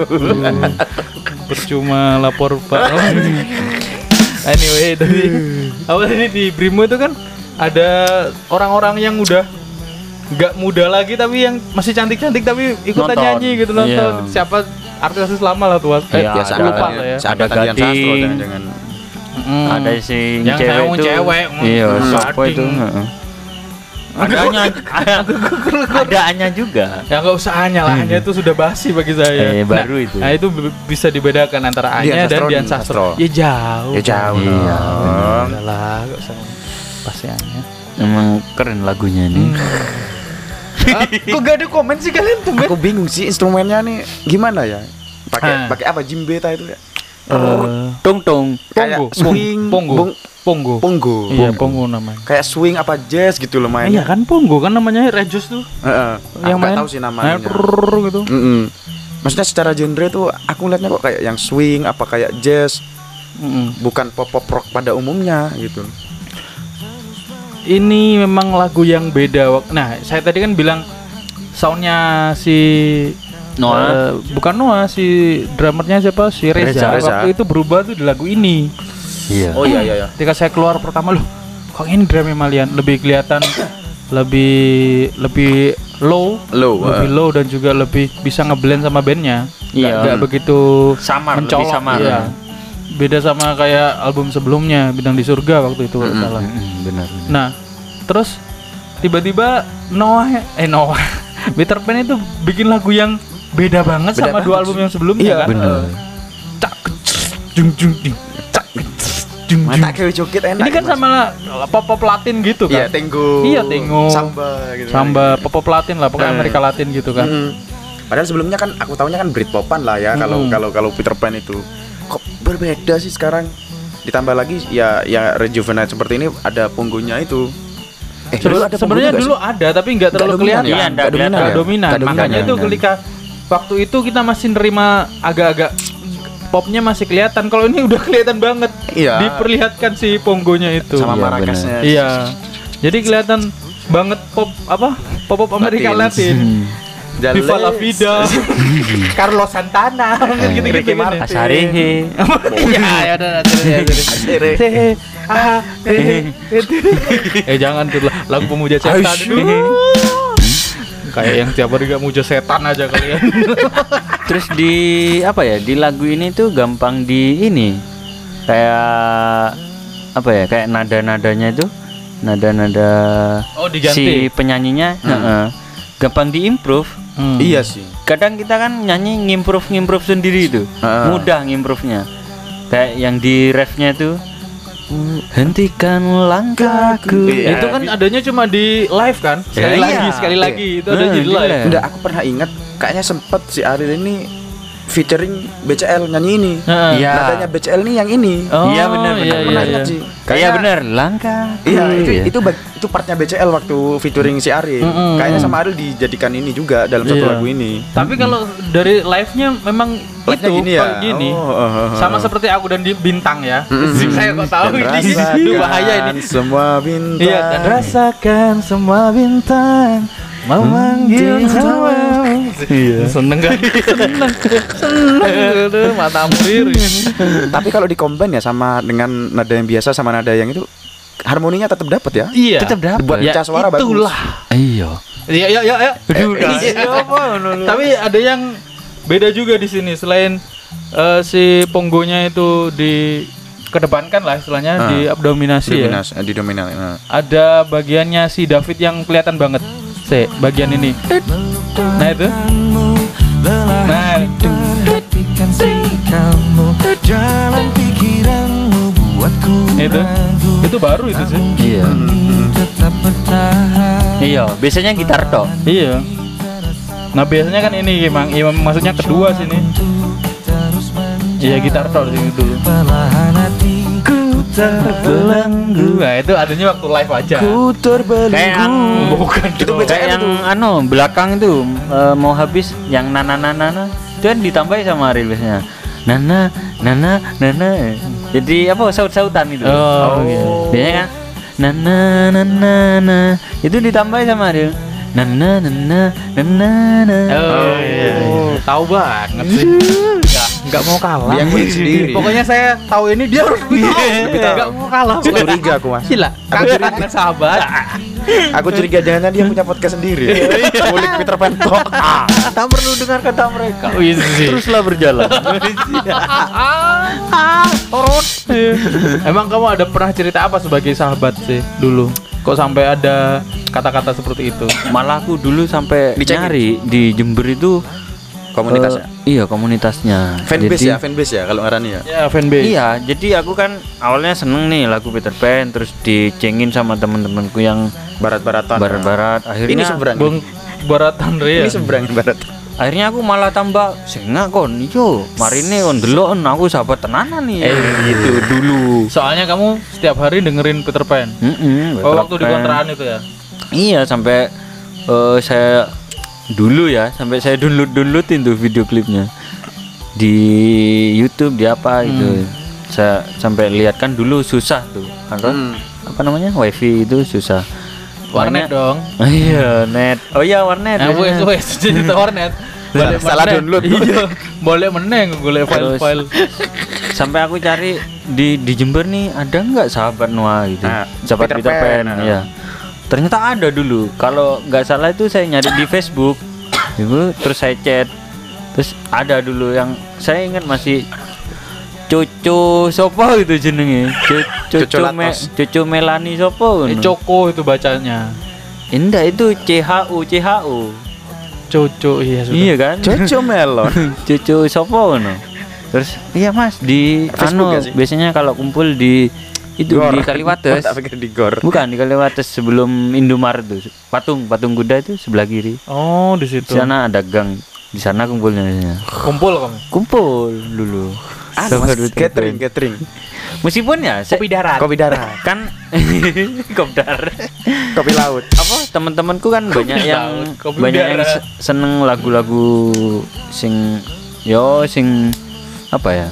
Percuma lapor Pak. [laughs] anyway, tadi apa tadi di Brimo itu kan ada orang-orang yang udah nggak muda lagi tapi yang masih cantik-cantik tapi ikutan Nonton. nyanyi gitu nonton. Iya. Siapa artis-artis lama lah tuh. Eh, Iya, biasa ada- lupa lah ya. ada Gading. dengan dengan Mm. ada si Yang cewek itu cewek, iya siapa itu adanya adaannya juga Ya nggak usah hanya lah, hanya itu sudah basi bagi saya. Eh, baru itu. Nah itu bisa dibedakan antara Anya dan Dian dan Sastro. Sastro. Ya jauh. ya jauh Iya, lah, nggak usah pasti Anya. emang keren lagunya nih Ah, kok gak ada komen sih kalian tuh? aku bingung sih instrumennya nih gimana ya pakai pakai apa jimbeta itu ya Eh, tung tung kayak Pongo. swing Pongo. bung- Pongo. pongo Iya, Pongo namanya. kayak swing apa jazz gitu loh Iya mainnya kan Pongo kan namanya Rejos tuh. Heeh. yang main tahu sih namanya prrrr gitu. Maksudnya secara genre tuh aku lihatnya kok kayak yang swing apa kayak jazz Mm-mm. bukan pop pop rock pada umumnya gitu Ini memang lagu yang beda. Wak- Nah, saya tadi kan bilang soundnya si Noah. eh, bukan Noah si drummernya siapa si Reza, Reza, Reza. waktu itu berubah tuh di lagu ini iya oh iya iya iya ketika saya keluar pertama loh kok ini drumnya Malian lebih kelihatan lebih lebih low low lebih eh. low dan juga lebih bisa ngeblend sama bandnya Iya. nggak nggak begitu samar lebih mencolok samar iya. Beda sama kayak album sebelumnya bidang di surga waktu itu kalau Mm-mm. salah Mm-mm, benar benar. nah terus tiba-tiba Noah eh Noah [laughs] Peter Pan itu bikin lagu yang beda banget Beda sama dua banget album sih. yang sebelumnya Iya, kan benar. cak jung jung ding cak jung jung mata kayak joget enak ini kan Mas. sama pop pop Latin gitu iya kan tenggo Iya, Tenggo. samba gitu samba pop pop Latin lah pokoknya Eh. Amerika Latin gitu kan Mm. Padahal sebelumnya kan aku tahunya kan Britpopan lah ya kalau Mm. kalau kalau Peter Pan itu kok berbeda sih sekarang ditambah lagi ya ya rejuvenate seperti ini ada punggunya itu eh ada sebenarnya dulu sih? ada tapi nggak terlalu dominan kelihatan ya? Iya, nggak Nggak kelihatan. Nggak ya? dominan Nggak makanya dominan itu ketika waktu itu kita masih nerima agak-agak popnya masih kelihatan kalau ini udah [laughs] kelihatan banget Iya. diperlihatkan si ponggonya itu sama Iya, marakasnya iya jadi kelihatan banget pop apa pop pop Amerika Latin. Latin Jales. Viva la vida. [laughs] Carlos Santana. Gitu-gitu Ricky kan ya. Ya udah eh, jangan tuh lagu pemuja setan. Dulu. Kayak yang tiap hari gak muja setan aja kalian. [laughs] terus di apa ya di lagu ini tuh gampang di ini. Kayak apa ya kayak nada nadanya itu. Nada nada Oh si penyanyinya. Heeh, gampang diimprove Hmm. Iya sih. kadang kita kan nyanyi ngimprove ngimprove sendiri itu Heeh. mudah ngimprove-nya kayak yang di refnya itu hentikan langkahku Iya. Itu kan adanya cuma di live kan? Sekali Ya, lagi, iya. sekali Iya. lagi. Itu Nah, ada di di live. live. Enggak, aku pernah ingat kayaknya sempet si Ariel ini featuring BCL nyanyi ini. Heeh. Iya. Nadanya BCL ini yang ini. Oh, Iya, benar, iya, benar, iya, pernah iya. Iya Kayaknya- bener langkah Iya, itu itu bag- itu partnya BCL waktu featuring si Ariel. Mm-mm. Kayaknya sama Ariel dijadikan ini juga dalam satu Iya. lagu ini. Tapi kalau dari live-nya memang Live-nya itu gini ya? gini. Oh, oh, oh, oh. Sama seperti aku dan di bintang ya. Mm-mm. Saya kok tahu Dan ini. rasakan Ini bahaya ini. Semua bintang. Iya, dan rasakan semua bintang memanggil Iya. [laughs] Seneng kan? Seneng. Seneng. Mata ampir. Tapi kalau di combine ya sama dengan nada yang biasa sama nada yang itu harmoninya tetap dapat ya. Iya. tetap dapat Dibuat pecah suara bagus. itulah. iya Iya, iya, iya, iya. Iya, Tapi ada yang beda juga di sini selain eh, si ponggonya itu di kedepankan lah istilahnya Ah. di abdominasi ya. Dominas, eh, di dominan. eh. Ada bagiannya si David yang kelihatan banget. Se, bagian ini. Nah itu. Nah, itu. Itu baru itu sih. Iya. Bertahan Iya, biasanya gitar tok. Iya. Nah biasanya kan ini emang, imam maksudnya kedua sini. Iya gitar tok sini dulu. Terbelenggu. Nah itu adanya waktu live aja. Kayak yang Bukan Itu kayak yang anu belakang itu eh, mau habis yang nana nana nana itu kan ditambahin sama Ariel biasanya. Nana nana nana. Jadi apa saut-sautan itu. Oh, iya. Biasanya kan nana nana nana itu ditambahin sama Ariel. Nana nana nana nana. Oh, iya, iya. Tahu banget sih. Enggak, enggak mau kalah. Dia ngulik [laughs] sendiri. Pokoknya saya tahu ini dia harus lebih tahu. Lebih tahu. Enggak mau kalah. Curiga aku mas. Gila, kakak sahabat. Aku curiga jangan dia punya podcast sendiri. Kulik Peter Pan [laughs] tok. Tak perlu dengar kata mereka. Oh, iya. Teruslah berjalan. [laughs] Emang kamu ada pernah cerita apa sebagai sahabat sih dulu? Kok sampai ada kata-kata seperti itu? Malah aku dulu sampai nyari di Jember itu Komunitasnya. eh, iya komunitasnya. Fanbase Jadi- ya, fanbase ya kalau ngarani ya. Ya, fanbase. Iya, jadi aku kan awalnya seneng nih lagu Peter Pan, terus dicengin sama temen-temenku yang Barat-baratan. barat-barat. Akhirnya Ini seberang. Bung Baratan Ria. Ini seberang barat. akhirnya aku malah tambah sengak kon yo marine kon delok kon, aku sahabat tenanan nih Eh. gitu dulu Soalnya kamu setiap hari dengerin Peter Pan. Mm-mm, Oh, Peter waktu di Pan. kontrakan itu ya. iya sampai eh, saya dulu ya sampai saya download downloadin tuh video klipnya di YouTube di apa itu saya sampai lihat kan dulu susah tuh kan Hmm. apa namanya wifi itu susah Warnet dong. [laughs] iya net oh iya warnet Nah, wes biasanya. wes [laughs] cerita warnet. [laughs] Boleh Salah download. Iya. Boleh meneng golek Terus- file-file. sampai aku cari di di Jember nih ada nggak sahabat Noah gitu Nah, sahabat Peter Peter, Pan, Pan, nah. Ya ternyata ada dulu kalau nggak salah itu saya nyari di Facebook itu terus saya chat terus ada dulu yang saya ingat masih Coco sopo gitu jenenge Co- Coco Coco me. Coco Melani sopo Eh. Coko itu bacanya. Indah itu CHU CHU Coco iya sudah. iya kan Coco [laughs] melon. cucu sopo ngono terus iya mas di Facebook anu biasanya kalau kumpul di itu Gor. di Kaliwates [laughs] Tak pikir di gor. bukan di Kaliwates sebelum Indomaret tuh patung patung kuda itu sebelah kiri Oh, di situ. di sana ada gang di sana kumpulnya. Kumpul kamu. kumpul dulu Ada mas, Sama catering, catering. Meskipun ya Kopi darat. Kopi darah, kan [laughs] kopdar kopi laut. apa teman-temanku kan banyak yang laut, kopi banyak yang udara. se- seneng lagu-lagu sing yo sing apa ya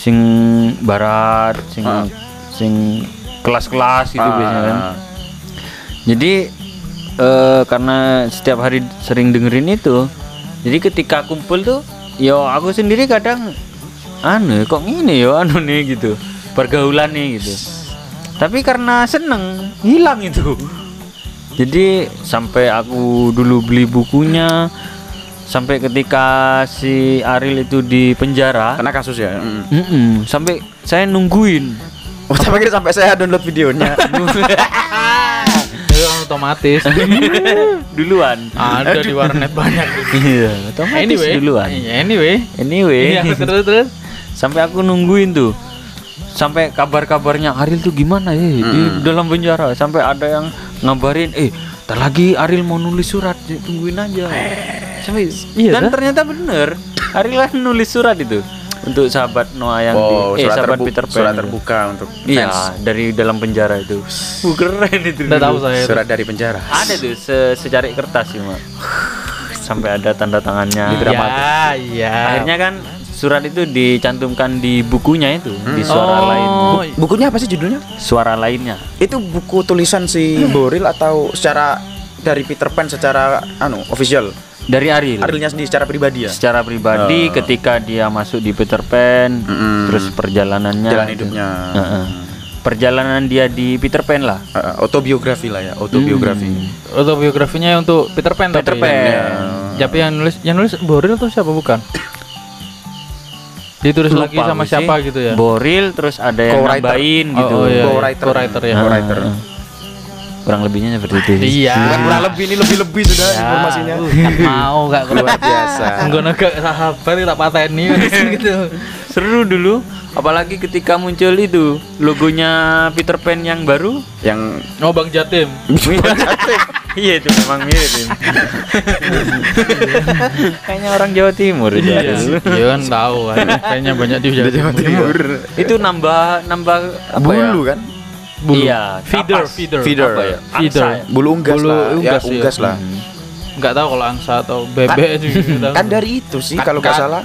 sing barat sing Ah. sing kelas-kelas gitu Ah. biasanya kan jadi eh, karena setiap hari sering dengerin itu jadi ketika kumpul tuh yo aku sendiri kadang anu kok ini yo anu nih gitu pergaulan nih gitu tapi karena seneng hilang itu jadi sampai aku dulu beli bukunya sampai ketika si Ariel itu di penjara Karena kasus ya. Mm. mm-mm, sampai saya nungguin Oh, pikir sampai saya download videonya. [laughs] Otomatis. [laughs] duluan Ada di warnet banyak. iya otomatis Anyway, duluan Anyway. anyway Iya, terus terus. sampai aku nungguin tuh sampai kabar-kabarnya Ariel tuh gimana ya di dalam penjara sampai ada yang ngabarin eh tak lagi Ariel mau nulis surat ya, tungguin aja sampai Iya, dan dah. ternyata bener Ariel kan nulis surat itu untuk sahabat Noah yang Oh, di, eh surat, sahabat terbu- Peter Pan surat itu. terbuka untuk iya dari dalam penjara itu [laughs] uh, keren itu dulu. tahu saya. itu. Surat dari penjara. ada tuh se secari kertas sih mak sampai ada tanda tangannya Ya, iya. akhirnya kan surat itu dicantumkan di bukunya itu di suara Oh, lain Bu- bukunya apa sih judulnya? suara lainnya Itu buku tulisan si Boril atau secara dari Peter Pan secara anu official? Dari Ariel Arilnya sendiri secara pribadi ya? secara pribadi Oh. ketika dia masuk di Peter Pan Mm-mm. terus perjalanannya Jalan hidupnya. Heeh. perjalanan dia di Peter Pan lah Uh, autobiografi lah ya, autobiografi. Autobiografinya untuk Peter Pan Peter tapi. Pan. Ya. Tapi yang nulis yang nulis Boril tuh siapa bukan? Ditulis lagi Lupa sama aku sih. siapa gitu ya? Boril terus ada yang nambahin gitu Oh, oh, iya, iya. Co-writer. Co-writer ya. Co-writer. Kurang lebihnya seperti itu Iya. Bukan kurang lebih ini lebih-lebih sudah Ya, informasinya. uh, kan mau gak Luar biasa. Ngono gak sahabat tak pateni [laughs] gitu. seru dulu apalagi ketika muncul itu logonya Peter Pan yang baru Yang Oh Bang Jatim. [laughs] iya itu memang mirip [laughs] kayaknya orang Jawa Timur itu Iya, iya kan tahu kan. Kayaknya banyak di Jawa Timur. itu nambah nambah apa bulu ya? kan? Bulu. Iya, feeder, kapas. feeder. Feeder. apa ya Feeder. Angsa ya? Bulu unggas Bulu lah. unggas, ya, iya. unggas lah. Enggak tahu kalau angsa atau bebek juga nggak [laughs] tahu. Kan dari itu sih Kan- kalau nggak kan. salah.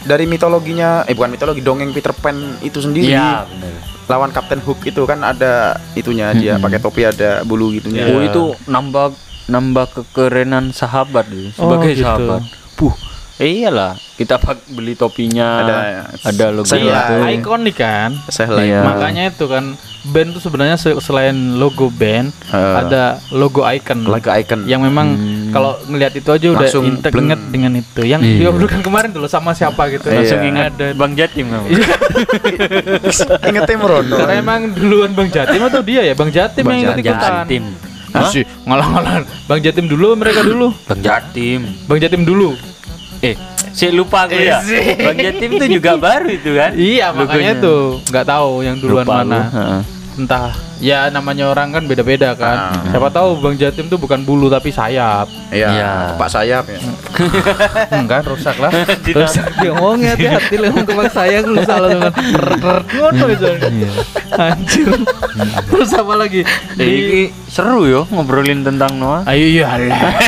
Dari mitologinya, eh bukan mitologi, dongeng Peter Pan itu sendiri. iya benar Lawan Captain Hook itu kan ada itunya dia Mm-mm. pakai topi ada bulu gitunya. oh itu nambah nambah kekerenan sahabat itu Oh, sebagai gitu. sahabat puh iyalah kita pak beli topinya Ada- ada logo itu Iya, ikonik kan. Iya. Makanya itu kan band tuh sebenarnya se- selain logo band Eh, ada logo icon lagu icon. yang memang Hmm. kalau ngelihat itu aja udah Langsung intek inget dengan itu. Yang Iya. kan kemarin dulu sama siapa gitu. langsung Iya. ingat Ada. Bang Jatim [laughs] Ingetnya merono. Karena emang duluan Bang Jatim atau dia ya? Bang Jatim Bang yang ikut ikutan. Jatim Masih ngalah-ngalah. Bang Jatim dulu mereka dulu. Bang Jatim Bang Jatim dulu. Eh si lupa aku ya Bang Jatim itu juga baru itu kan [laughs] Iya, makanya Logonya. tuh nggak tahu yang duluan Lupa mana. aku. Heeh. Entah. Ya namanya orang kan beda-beda kan. Ah. Siapa tahu Bang Jatim tuh bukan bulu tapi sayap. Iya, Iya. Pak Sayap ya. Enggak [laughs] rusak lah. [laughs] Rusak dia ngomongnya hati-hati lah ngomong ke Bang saya aku salah dengan ngono itu. Anjir. Terus apa lagi? Eh, ini seru yo ngobrolin tentang Noah Ayo iya lah.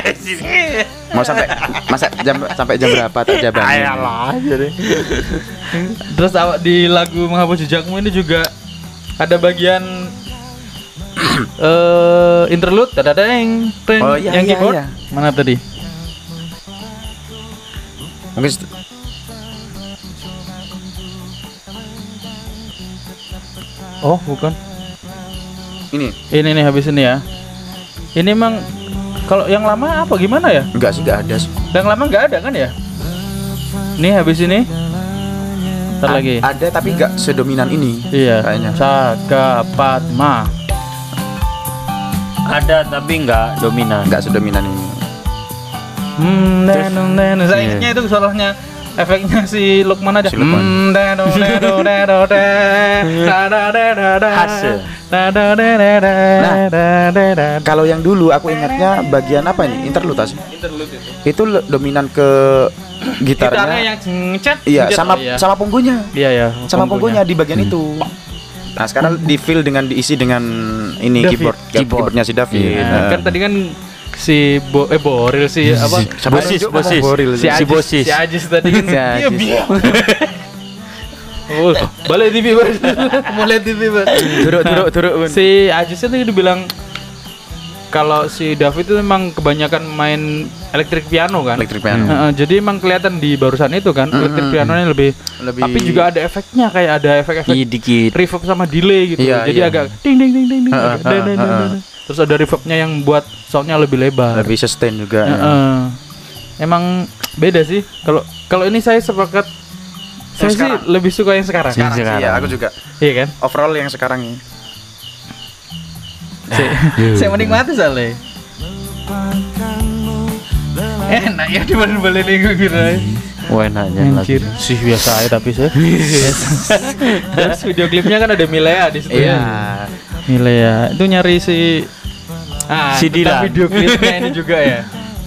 Mau sampai masa jam sampai jam berapa tak jabanin? Ayolah aja deh Terus awak di lagu menghapus jejakmu ini juga ada bagian [clears throat] eh interlude ada yang Oh, iya, yang iya, keyboard? iya. mana tadi? Mungkin oh bukan. Ini. Ini nih habis ini ya. Ini emang kalau yang lama apa gimana ya enggak sih enggak ada sih. yang lama nggak ada kan ya nih habis ini Ntar lagi Ada tapi enggak sedominan ini. iya kayaknya. Saga Padma ada tapi nggak dominan Enggak sedominan ini. Hmm, nenu, nenu. Saya ingatnya itu soalnya efeknya si Lukman aja. Si Lukman. Hmm, Nah. Kalau yang dulu aku ingatnya bagian apa ini? Interlude sih. Interlude itu. Itu dominan ke gitarnya. Gitarnya yang ngecet. Iya, ngecet, sama oh, iya. sama punggunya. Iya ya. Sama punggunya di bagian itu. Nah, sekarang di fill dengan diisi dengan ini keyboard, Keyboard. keyboardnya si David. Iya. Nah, kan tadi kan si Bo eh Boril si apa? Siapa Bosis, bosis. Boril Si? Si Ajis, Bosis. si Ajis tadi kan. Si Iya, Ajis. biar. Oh, balik TV Bang. mulai TV Bang. Turuk, turuk, turuk. Si Ajis itu dibilang kalau si David itu memang kebanyakan main elektrik piano kan. Electric piano. Heeh, jadi emang kelihatan di barusan itu kan elektrik Mm-mm. pianonya lebih, Lebih- tapi juga ada efeknya kayak ada efek-efek Iya dikit reverb sama delay gitu. Iya, jadi iya. agak ding ding ding ding ding. Heeh, deng. Terus ada reverbnya yang buat soundnya lebih lebar. Lebih sustain juga. ya. Heeh. Emang beda sih. Kalau kalau ini saya sepakat saya sih lebih suka yang sekarang. Yang Sekarang sih, sekarang. ya, aku juga. Iya kan? Overall yang sekarang ini. Saya menikmati soalnya. Enak ya dibanding balik minggu kira. wah enaknya Anjir, sih biasa aja tapi saya. Terus [laughs] video klipnya kan ada Milea di situ. Iya. Milea itu nyari si ah, Si tentang Dilan. video klipnya ini juga ya.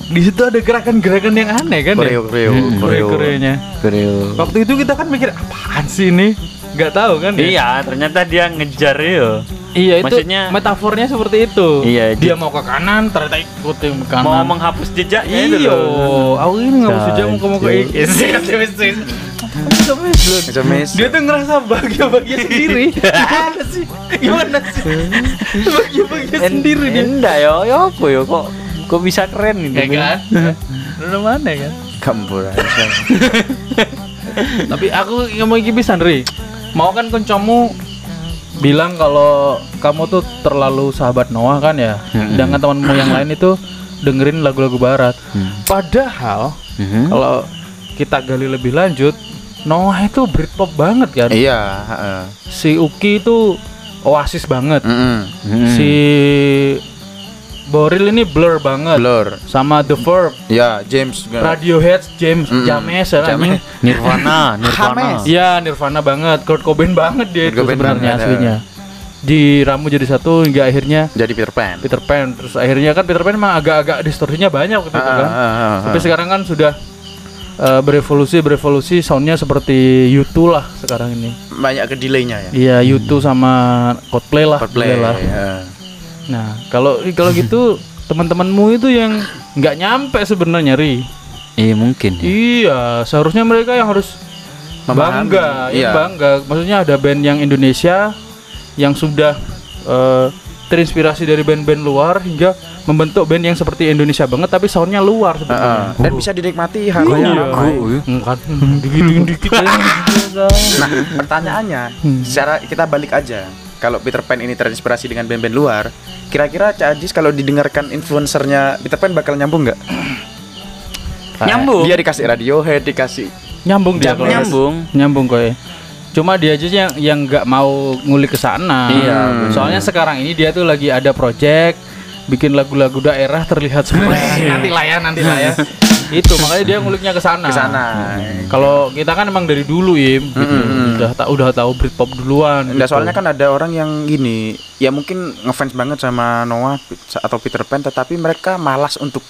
Di situ ada gerakan-gerakan yang aneh kan ya? Koreo, koreo, Hmm. koreo. Koreo-koreonya. Koreo. Waktu itu kita kan mikir apaan sih ini? Gak tahu kan ya? Iya, ternyata dia ngejar yo. Iya itu Maksudnya- metafornya seperti itu. Iya, dia di- mau ke kanan, ternyata ikutin ke kanan. Mau menghapus jejaknya itu Iya, loh. aku ini bisa jam mau ke SMS. Dia tuh ngerasa bahagia-bahagia sendiri. Gimana sih? Gimana sih? Bahagia-bahagia sendiri dia. Enggak yo, yo apa yo kok kok bisa keren ini. Ya kan? Lu mana kan? Gambur aja. Tapi aku ngomong iki pisan Ri. Mau kan kancamu bilang kalau kamu tuh terlalu sahabat Noah kan ya. Hmm. Sedangkan temanmu yang lain itu dengerin lagu-lagu barat. Hmm. Padahal Mhm. kalau kita gali lebih lanjut, Noah itu Britpop banget kan. Iya, heeh. Si Uki itu Oasis banget. Mm-mm. Mhm. Si Boril ini blur banget. Blur. Sama The Verb, Ya, James. Radiohead, James, Mm-mm. James, ya, anjing. Nirvana, [laughs] Nirvana. Hames. Iya, Nirvana banget, Kurt Cobain banget dia Kurt itu Cobain sebenarnya aslinya. Diramu jadi satu hingga akhirnya Jadi Peter Pan. Peter Pan. Terus akhirnya kan Peter Pan emang agak-agak distorsinya banyak waktu itu Ah, kan. ah, ah, ah. Tapi sekarang kan sudah eh, berevolusi, berevolusi soundnya seperti U2 lah sekarang ini. banyak ke delaynya ya. Iya, U2 sama Coldplay lah. Coldplay lah. ya. Nah, kalau kalau [laughs] gitu teman-temanmu itu yang nggak nyampe sebenarnya Ri. Iya mungkin. ya. Iya, seharusnya mereka yang harus Memahami, bangga, ya iya. bangga. Maksudnya ada band yang Indonesia yang sudah eh, terinspirasi dari band-band luar hingga membentuk band yang seperti Indonesia banget tapi soundnya luar Ah, ah. sebetulnya. Dan bisa dinikmati hal Iya. yang Aku, Kan dikit-dikit Nah, pertanyaannya, secara kita balik aja. Kalau Peter Pan ini terinspirasi dengan band-band luar, kira-kira Cak Ajis kalau didengarkan influencernya Peter Pan bakal nyambung nggak? [clears throat] Nyambung. Dia dikasih Radiohead, dikasih nyambung dia kalau Nyambung. nyambung kok ya. Cuma dia aja yang yang nggak mau ngulik ke sana. Iya, bener. Soalnya sekarang ini dia tuh lagi ada project bikin lagu-lagu daerah terlihat seperti [laughs] nanti lah ya, nanti lah ya. [laughs] Itu makanya dia nguliknya ke sana. ke sana. Kalau kita kan emang dari dulu Im, gitu. Mm-mm. udah tak udah tahu Britpop duluan. Nah, gitu. soalnya kan ada orang yang gini, ya mungkin ngefans banget sama Noah atau Peter Pan, tetapi mereka malas untuk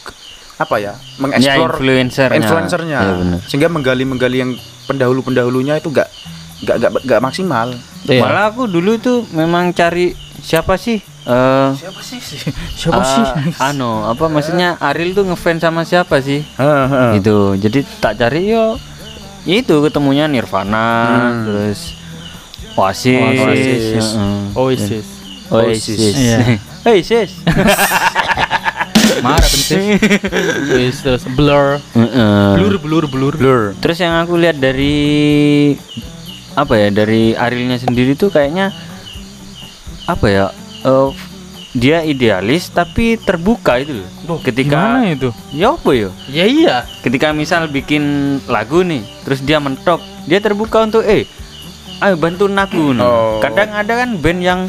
apa ya, Ya mengeksplor influencernya. influencernya, Iya benar. sehingga menggali-menggali yang pendahulu-pendahulunya itu gak gak gak, gak maksimal. Iya. Malah aku dulu tuh memang cari siapa sih? Eh Siapa sih? [laughs] siapa sih? eh, anu, apa maksudnya Ariel tuh ngefans sama siapa sih? Heeh. Gitu. Jadi tak cari yo itu ketemunya Nirvana, Hmm. terus Oasis, Oasis. Oasis. Oasis. Iya. Oasis. [laughs] Marah sih. Terus terus blur. Heeh. Blur blur blur. Blur. Terus yang aku lihat dari apa ya dari Arielnya sendiri tuh kayaknya apa ya eh, dia idealis tapi terbuka itu loh. ketika Gimana itu? ya apa ya Ya iya. ketika misal bikin lagu nih terus dia mentok dia terbuka untuk eh ayo bantuin aku. Oh. kadang ada kan band yang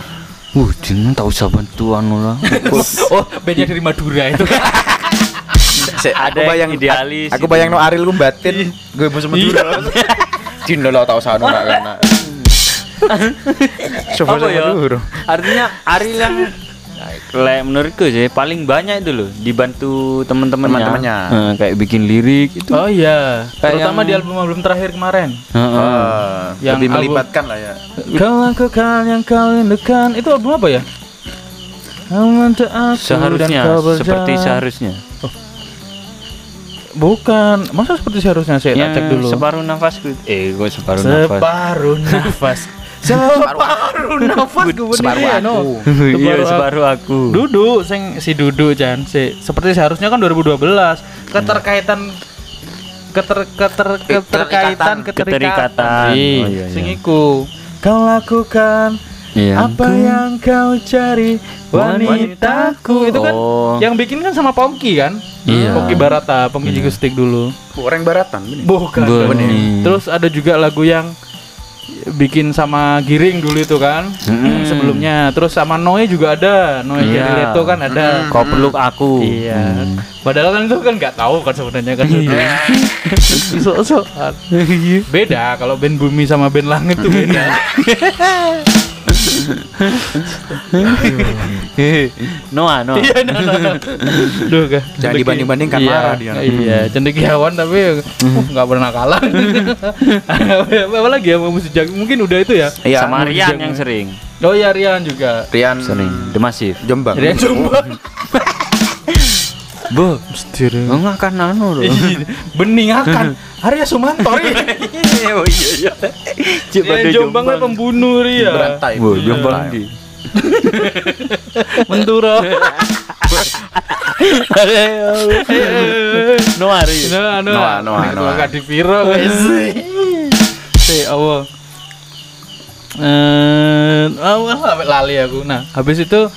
Wuh, jangan tak usah bantuan lah. [laughs] Oh, bandnya dari Madura itu. [laughs] Se- Ada bayang idealis Aku bayang no Ariel ku batin, gue musuh Madura. [laughs] Cino lo tau sano gak kena. [laughs] Coba Apa ya? Madura. Artinya Ariel yang Lek menurutku sih paling banyak itu loh dibantu teman-temannya. Teman-temannya. Eh, kayak bikin lirik itu. Oh iya, Kayak terutama yang- di album-album terakhir kemarin. Heeh. Ah, Yang lebih album- melibatkan lah ya. Kau lakukan yang kau rindukan. Itu album apa ya? Seharusnya seperti seharusnya. Bukan, masa seperti seharusnya saya tak cek dulu. separuh nafasku. Eh, gue separuh nafas. Separuh nafas. [laughs] Separuh nafas gue Separuh bener ya, aku. no. Iya, Separuh aku. [laughs] Dudu, sing si Dudu Chan, si seperti seharusnya kan 2012 keterkaitan keter keter keterkaitan Keterikatan. Ih, Oh, iya, sing iya. iku. Kau lakukan Iya. apa yang kau cari wanitaku itu kan Oh. yang bikin kan sama Pongki kan Iya. Pongki Barata Pongki Jigustik dulu Orang baratan gini. bukan terus ada juga lagu yang bikin sama Giring dulu itu kan Mm-mm. sebelumnya terus sama Noe juga ada Noe Iya. itu kan ada Kau peluk aku. Iya. Hmm. Padahal kan itu kan nggak tahu kan sebenarnya kan. Iya. So-soan. [laughs] Beda kalau band bumi sama band langit tuh beda. [laughs] [laughs] Noah, Noah. Iya, no, no, no. Duh, kah. Jangan dibanding-bandingkan, Iya, marah dia. Iya, cendekiawan tapi uh, nggak pernah kalah. [laughs] Apa lagi ya musik jago? Mungkin udah itu ya. Iya, Sama Rian yang sering. Oh iya Rian juga. Rian Sering. The Massive. Jombang. Rian coba. [laughs] Bu, Mesti enggak kan anu loh. Bening akan [laughs] Arya Sumantori. Oh iya iya. Coba Rian Jombang kan pembunuh Ria. Berantai. Wah, Iya. Jombang di. [laughs] Mentura. Noah Ri. Noah, Noah, anu, Noah. agak dipiro guys. [laughs] Si awal. Eh, awal sampai lali aku. Nah, habis itu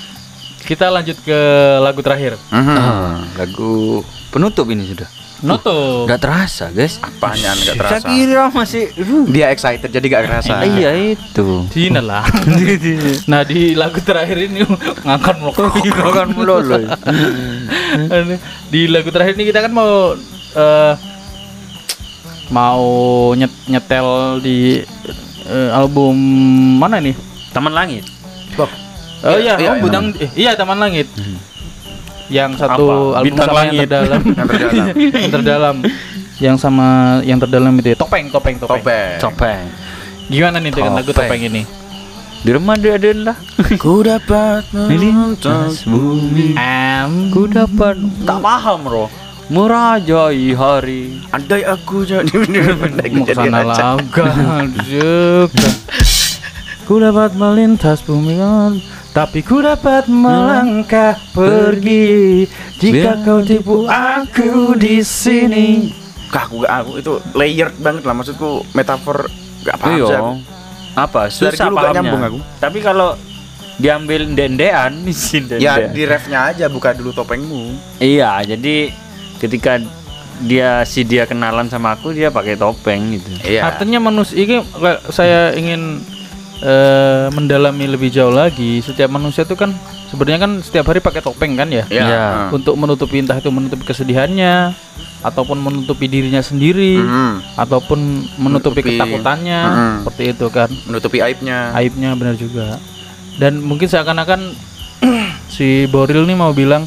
kita lanjut ke lagu terakhir. Mhm. Ah, lagu penutup ini sudah. Nutup. Nggak terasa, guys. Apanya nggak Saya terasa? kira masih uh, Dia excited jadi gak kerasa. Iya itu. Dina lah. nah di lagu terakhir ini ngangkat melokok. Makan melolo. di lagu terakhir ini kita kan mau eh, mau nyet- nyetel di eh, album mana nih? Taman Langit. Bob. Oh iya, Iya, oh, iya. Butang eh, iya Taman Langit. Yang satu Apa? album Bintang sama yang Langit. terdalam. [laughs] Yang terdalam. yang terdalam. Yang sama yang terdalam itu ya. topeng, topeng, topeng. Topeng. Copeng. Gimana nih dengan lagu Topeng. topeng ini? Di rumah dia ada lah. [laughs] Ku dapat Melintas bumi. Am Ku dapat tak paham bro. Merajai hari. Andai aku [laughs] jadi mau ke sana laga juga. Ku dapat melintas bumi kan, tapi ku dapat melangkah pergi jika Biar- kau tipu aku di sini. Kak, aku gak aku itu layered banget lah maksudku metafor gak paham aku. Iya. Apa? Dari Susah pahamnya. nyambung aku. Tapi kalau diambil dendean, [laughs] si dende. Ya di refnya aja buka dulu topengmu. Iya, jadi ketika dia si dia kenalan sama aku dia pakai topeng gitu. Iya. Artinya manusia ini kayak saya ingin eh, mendalami lebih jauh lagi. Setiap manusia itu kan sebenarnya kan setiap hari pakai topeng kan ya? Iya. Iya. Heeh. Untuk menutupi entah itu menutupi kesedihannya ataupun menutupi dirinya sendiri Mhm. ataupun menutupi, Menutupi- ketakutannya Mhm. seperti itu kan. Menutupi aibnya. aibnya benar juga dan mungkin seakan-akan [clears throat] si Boril nih mau bilang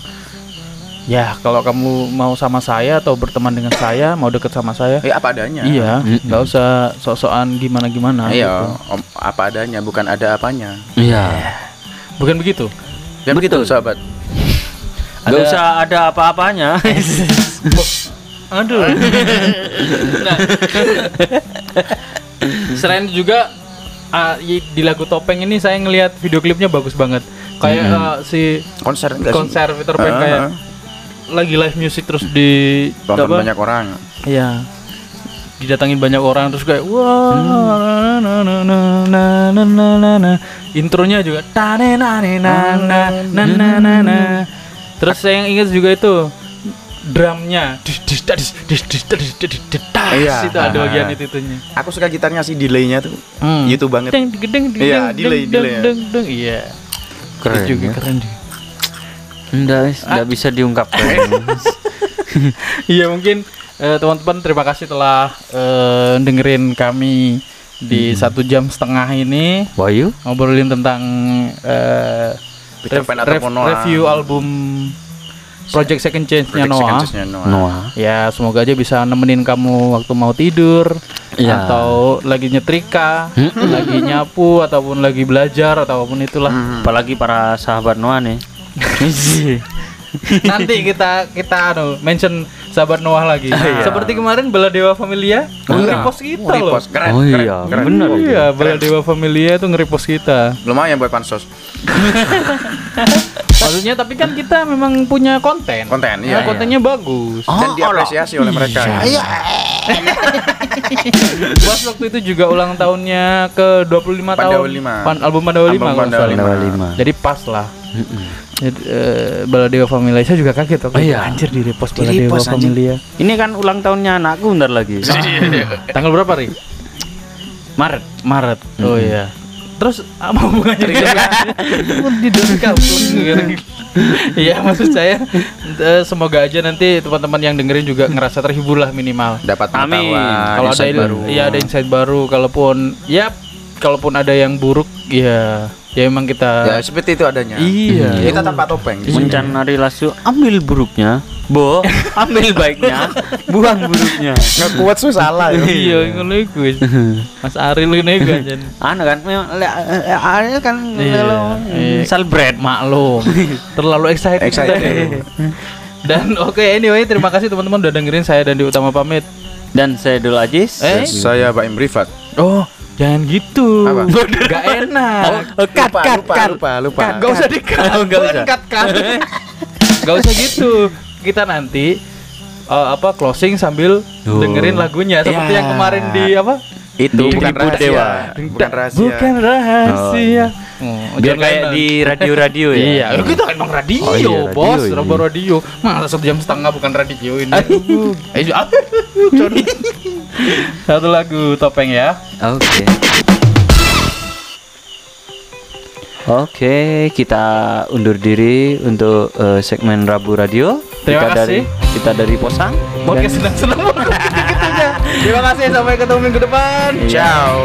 ya kalau kamu mau sama saya atau berteman dengan saya mau deket sama saya Eh apa adanya. iya nggak usah sok-sokan gimana gimana Iya, om, apa adanya bukan ada apanya. Iya. bukan begitu Ya begitu, sahabat. Gak Ada- usah ada apa-apanya. [laughs] aduh nah selain juga i- di lagu topeng ini saya ngelihat video klipnya bagus banget kayak ah, si Konser enggak sih? konser Peter Pan Ah, kayak. Lagi live music terus di Tonton apa? banyak orang. Iya. Didatangin banyak orang terus kayak wah na, na, na, na, na, na, na, na. Intronya juga ta ne na ne na na na na na na. Terus saya yang ingat juga itu drumnya. Iya. itu ada bagian itu itunya Aku suka gitarnya sih delaynya tuh. Hmm. Itu banget. Deng, deng, deng, Iya, delay, delay ya. iya Keren juga ya. keren juga. Enggak, enggak bisa diungkapkan. [laughs] Iya mungkin eh, teman-teman terima kasih telah eh, dengerin kami di satu jam setengah ini Wahyu? ngobrolin tentang eh, rev- rev- Noah. review album Project Second Chance-nya Project Noah. Second Noah. Noah. Ya semoga aja bisa nemenin kamu waktu mau tidur Iya. atau lagi nyetrika, Mm-mm. lagi nyapu ataupun lagi belajar ataupun itulah. Hmm. Apalagi para sahabat Noah nih. [laughs] Nanti kita kita anu mention sahabat Noah lagi. Iya. Seperti kemarin Bala Dewa Familia nge-repost kita loh. Repost. Keren, Oh keren, iya, keren. bener. Iya, Bala Dewa Familia itu nge-repost kita. Lumayan buat pansos. [laughs] Maksudnya tapi kan kita memang punya konten. Konten, Nah, iya. kontennya bagus. Dan diapresiasi oleh mereka. Iya. [laughs] Bos waktu itu juga ulang tahunnya ke 25 tahun Pandawa lima. Pan- album Pandawa 5 Album Pandawa salah. lima. Pandawa lima. Jadi pas lah. Jadi eh, Baladewa Familia saya juga kaget waktu Oh, iya. Anjir di repost Di Baladewa repost, anjing. Familia. Ini kan ulang tahunnya anakku bentar lagi. [laughs] Tanggal berapa, Ri? Maret. Maret. Oh iya. Terus apa hubungannya dengan di kampung Iya maksud saya eh, semoga aja nanti teman-teman yang dengerin juga ngerasa terhibur lah minimal. Dapat Amin. pengetahuan, Kalau ada baru. ya ada insight baru kalaupun ya kalaupun ada yang buruk ya ya emang Ya kita seperti itu adanya. Iya. Kita tanpa topeng. Mencari lasu, ambil buruknya. Bo, [laughs] ambil baiknya, buang buruknya. Nggak kuat sih salah ya. iya ngono iku. Mas Aril ini kan. Anu kan, eh, eh, Ariel kan Iya. Iya. salbred. Maklum. [laughs] Terlalu excited. Excited. [laughs] Dan oke anyway terima kasih teman-teman udah dengerin saya dan di utama pamit. Dan saya Dul Ajis. Eh? Saya Baim Rifat. Oh, jangan gitu. Apa? [laughs] Gak enak. Oh, cut, lupa, cut, lupa, cut. lupa, lupa. Gak usah di-cut. Oh, nggak Bukan usah. cut, cut. [laughs] Gak usah gitu. Kita nanti eh, apa closing sambil Oh. dengerin lagunya seperti Ya. yang kemarin di apa? Itu Di bukan rahasia. Dewa. Bukan rahasia. Bukan rahasia. Oh, iya. Oh, Biar kayak di radio-radio ya. Iya, ya kita emang radio, Oh iya, radio, bos, iya. radio radio. Masa satu jam setengah bukan radio ini. Ayo, John. Satu lagu topeng ya. Oke. Oke, kita undur diri untuk eh, segmen Rabu Radio. Terima kita dari kasih. kita dari Posang. Podcast senang-senang. Terima kasih sampai ketemu minggu depan. Ciao.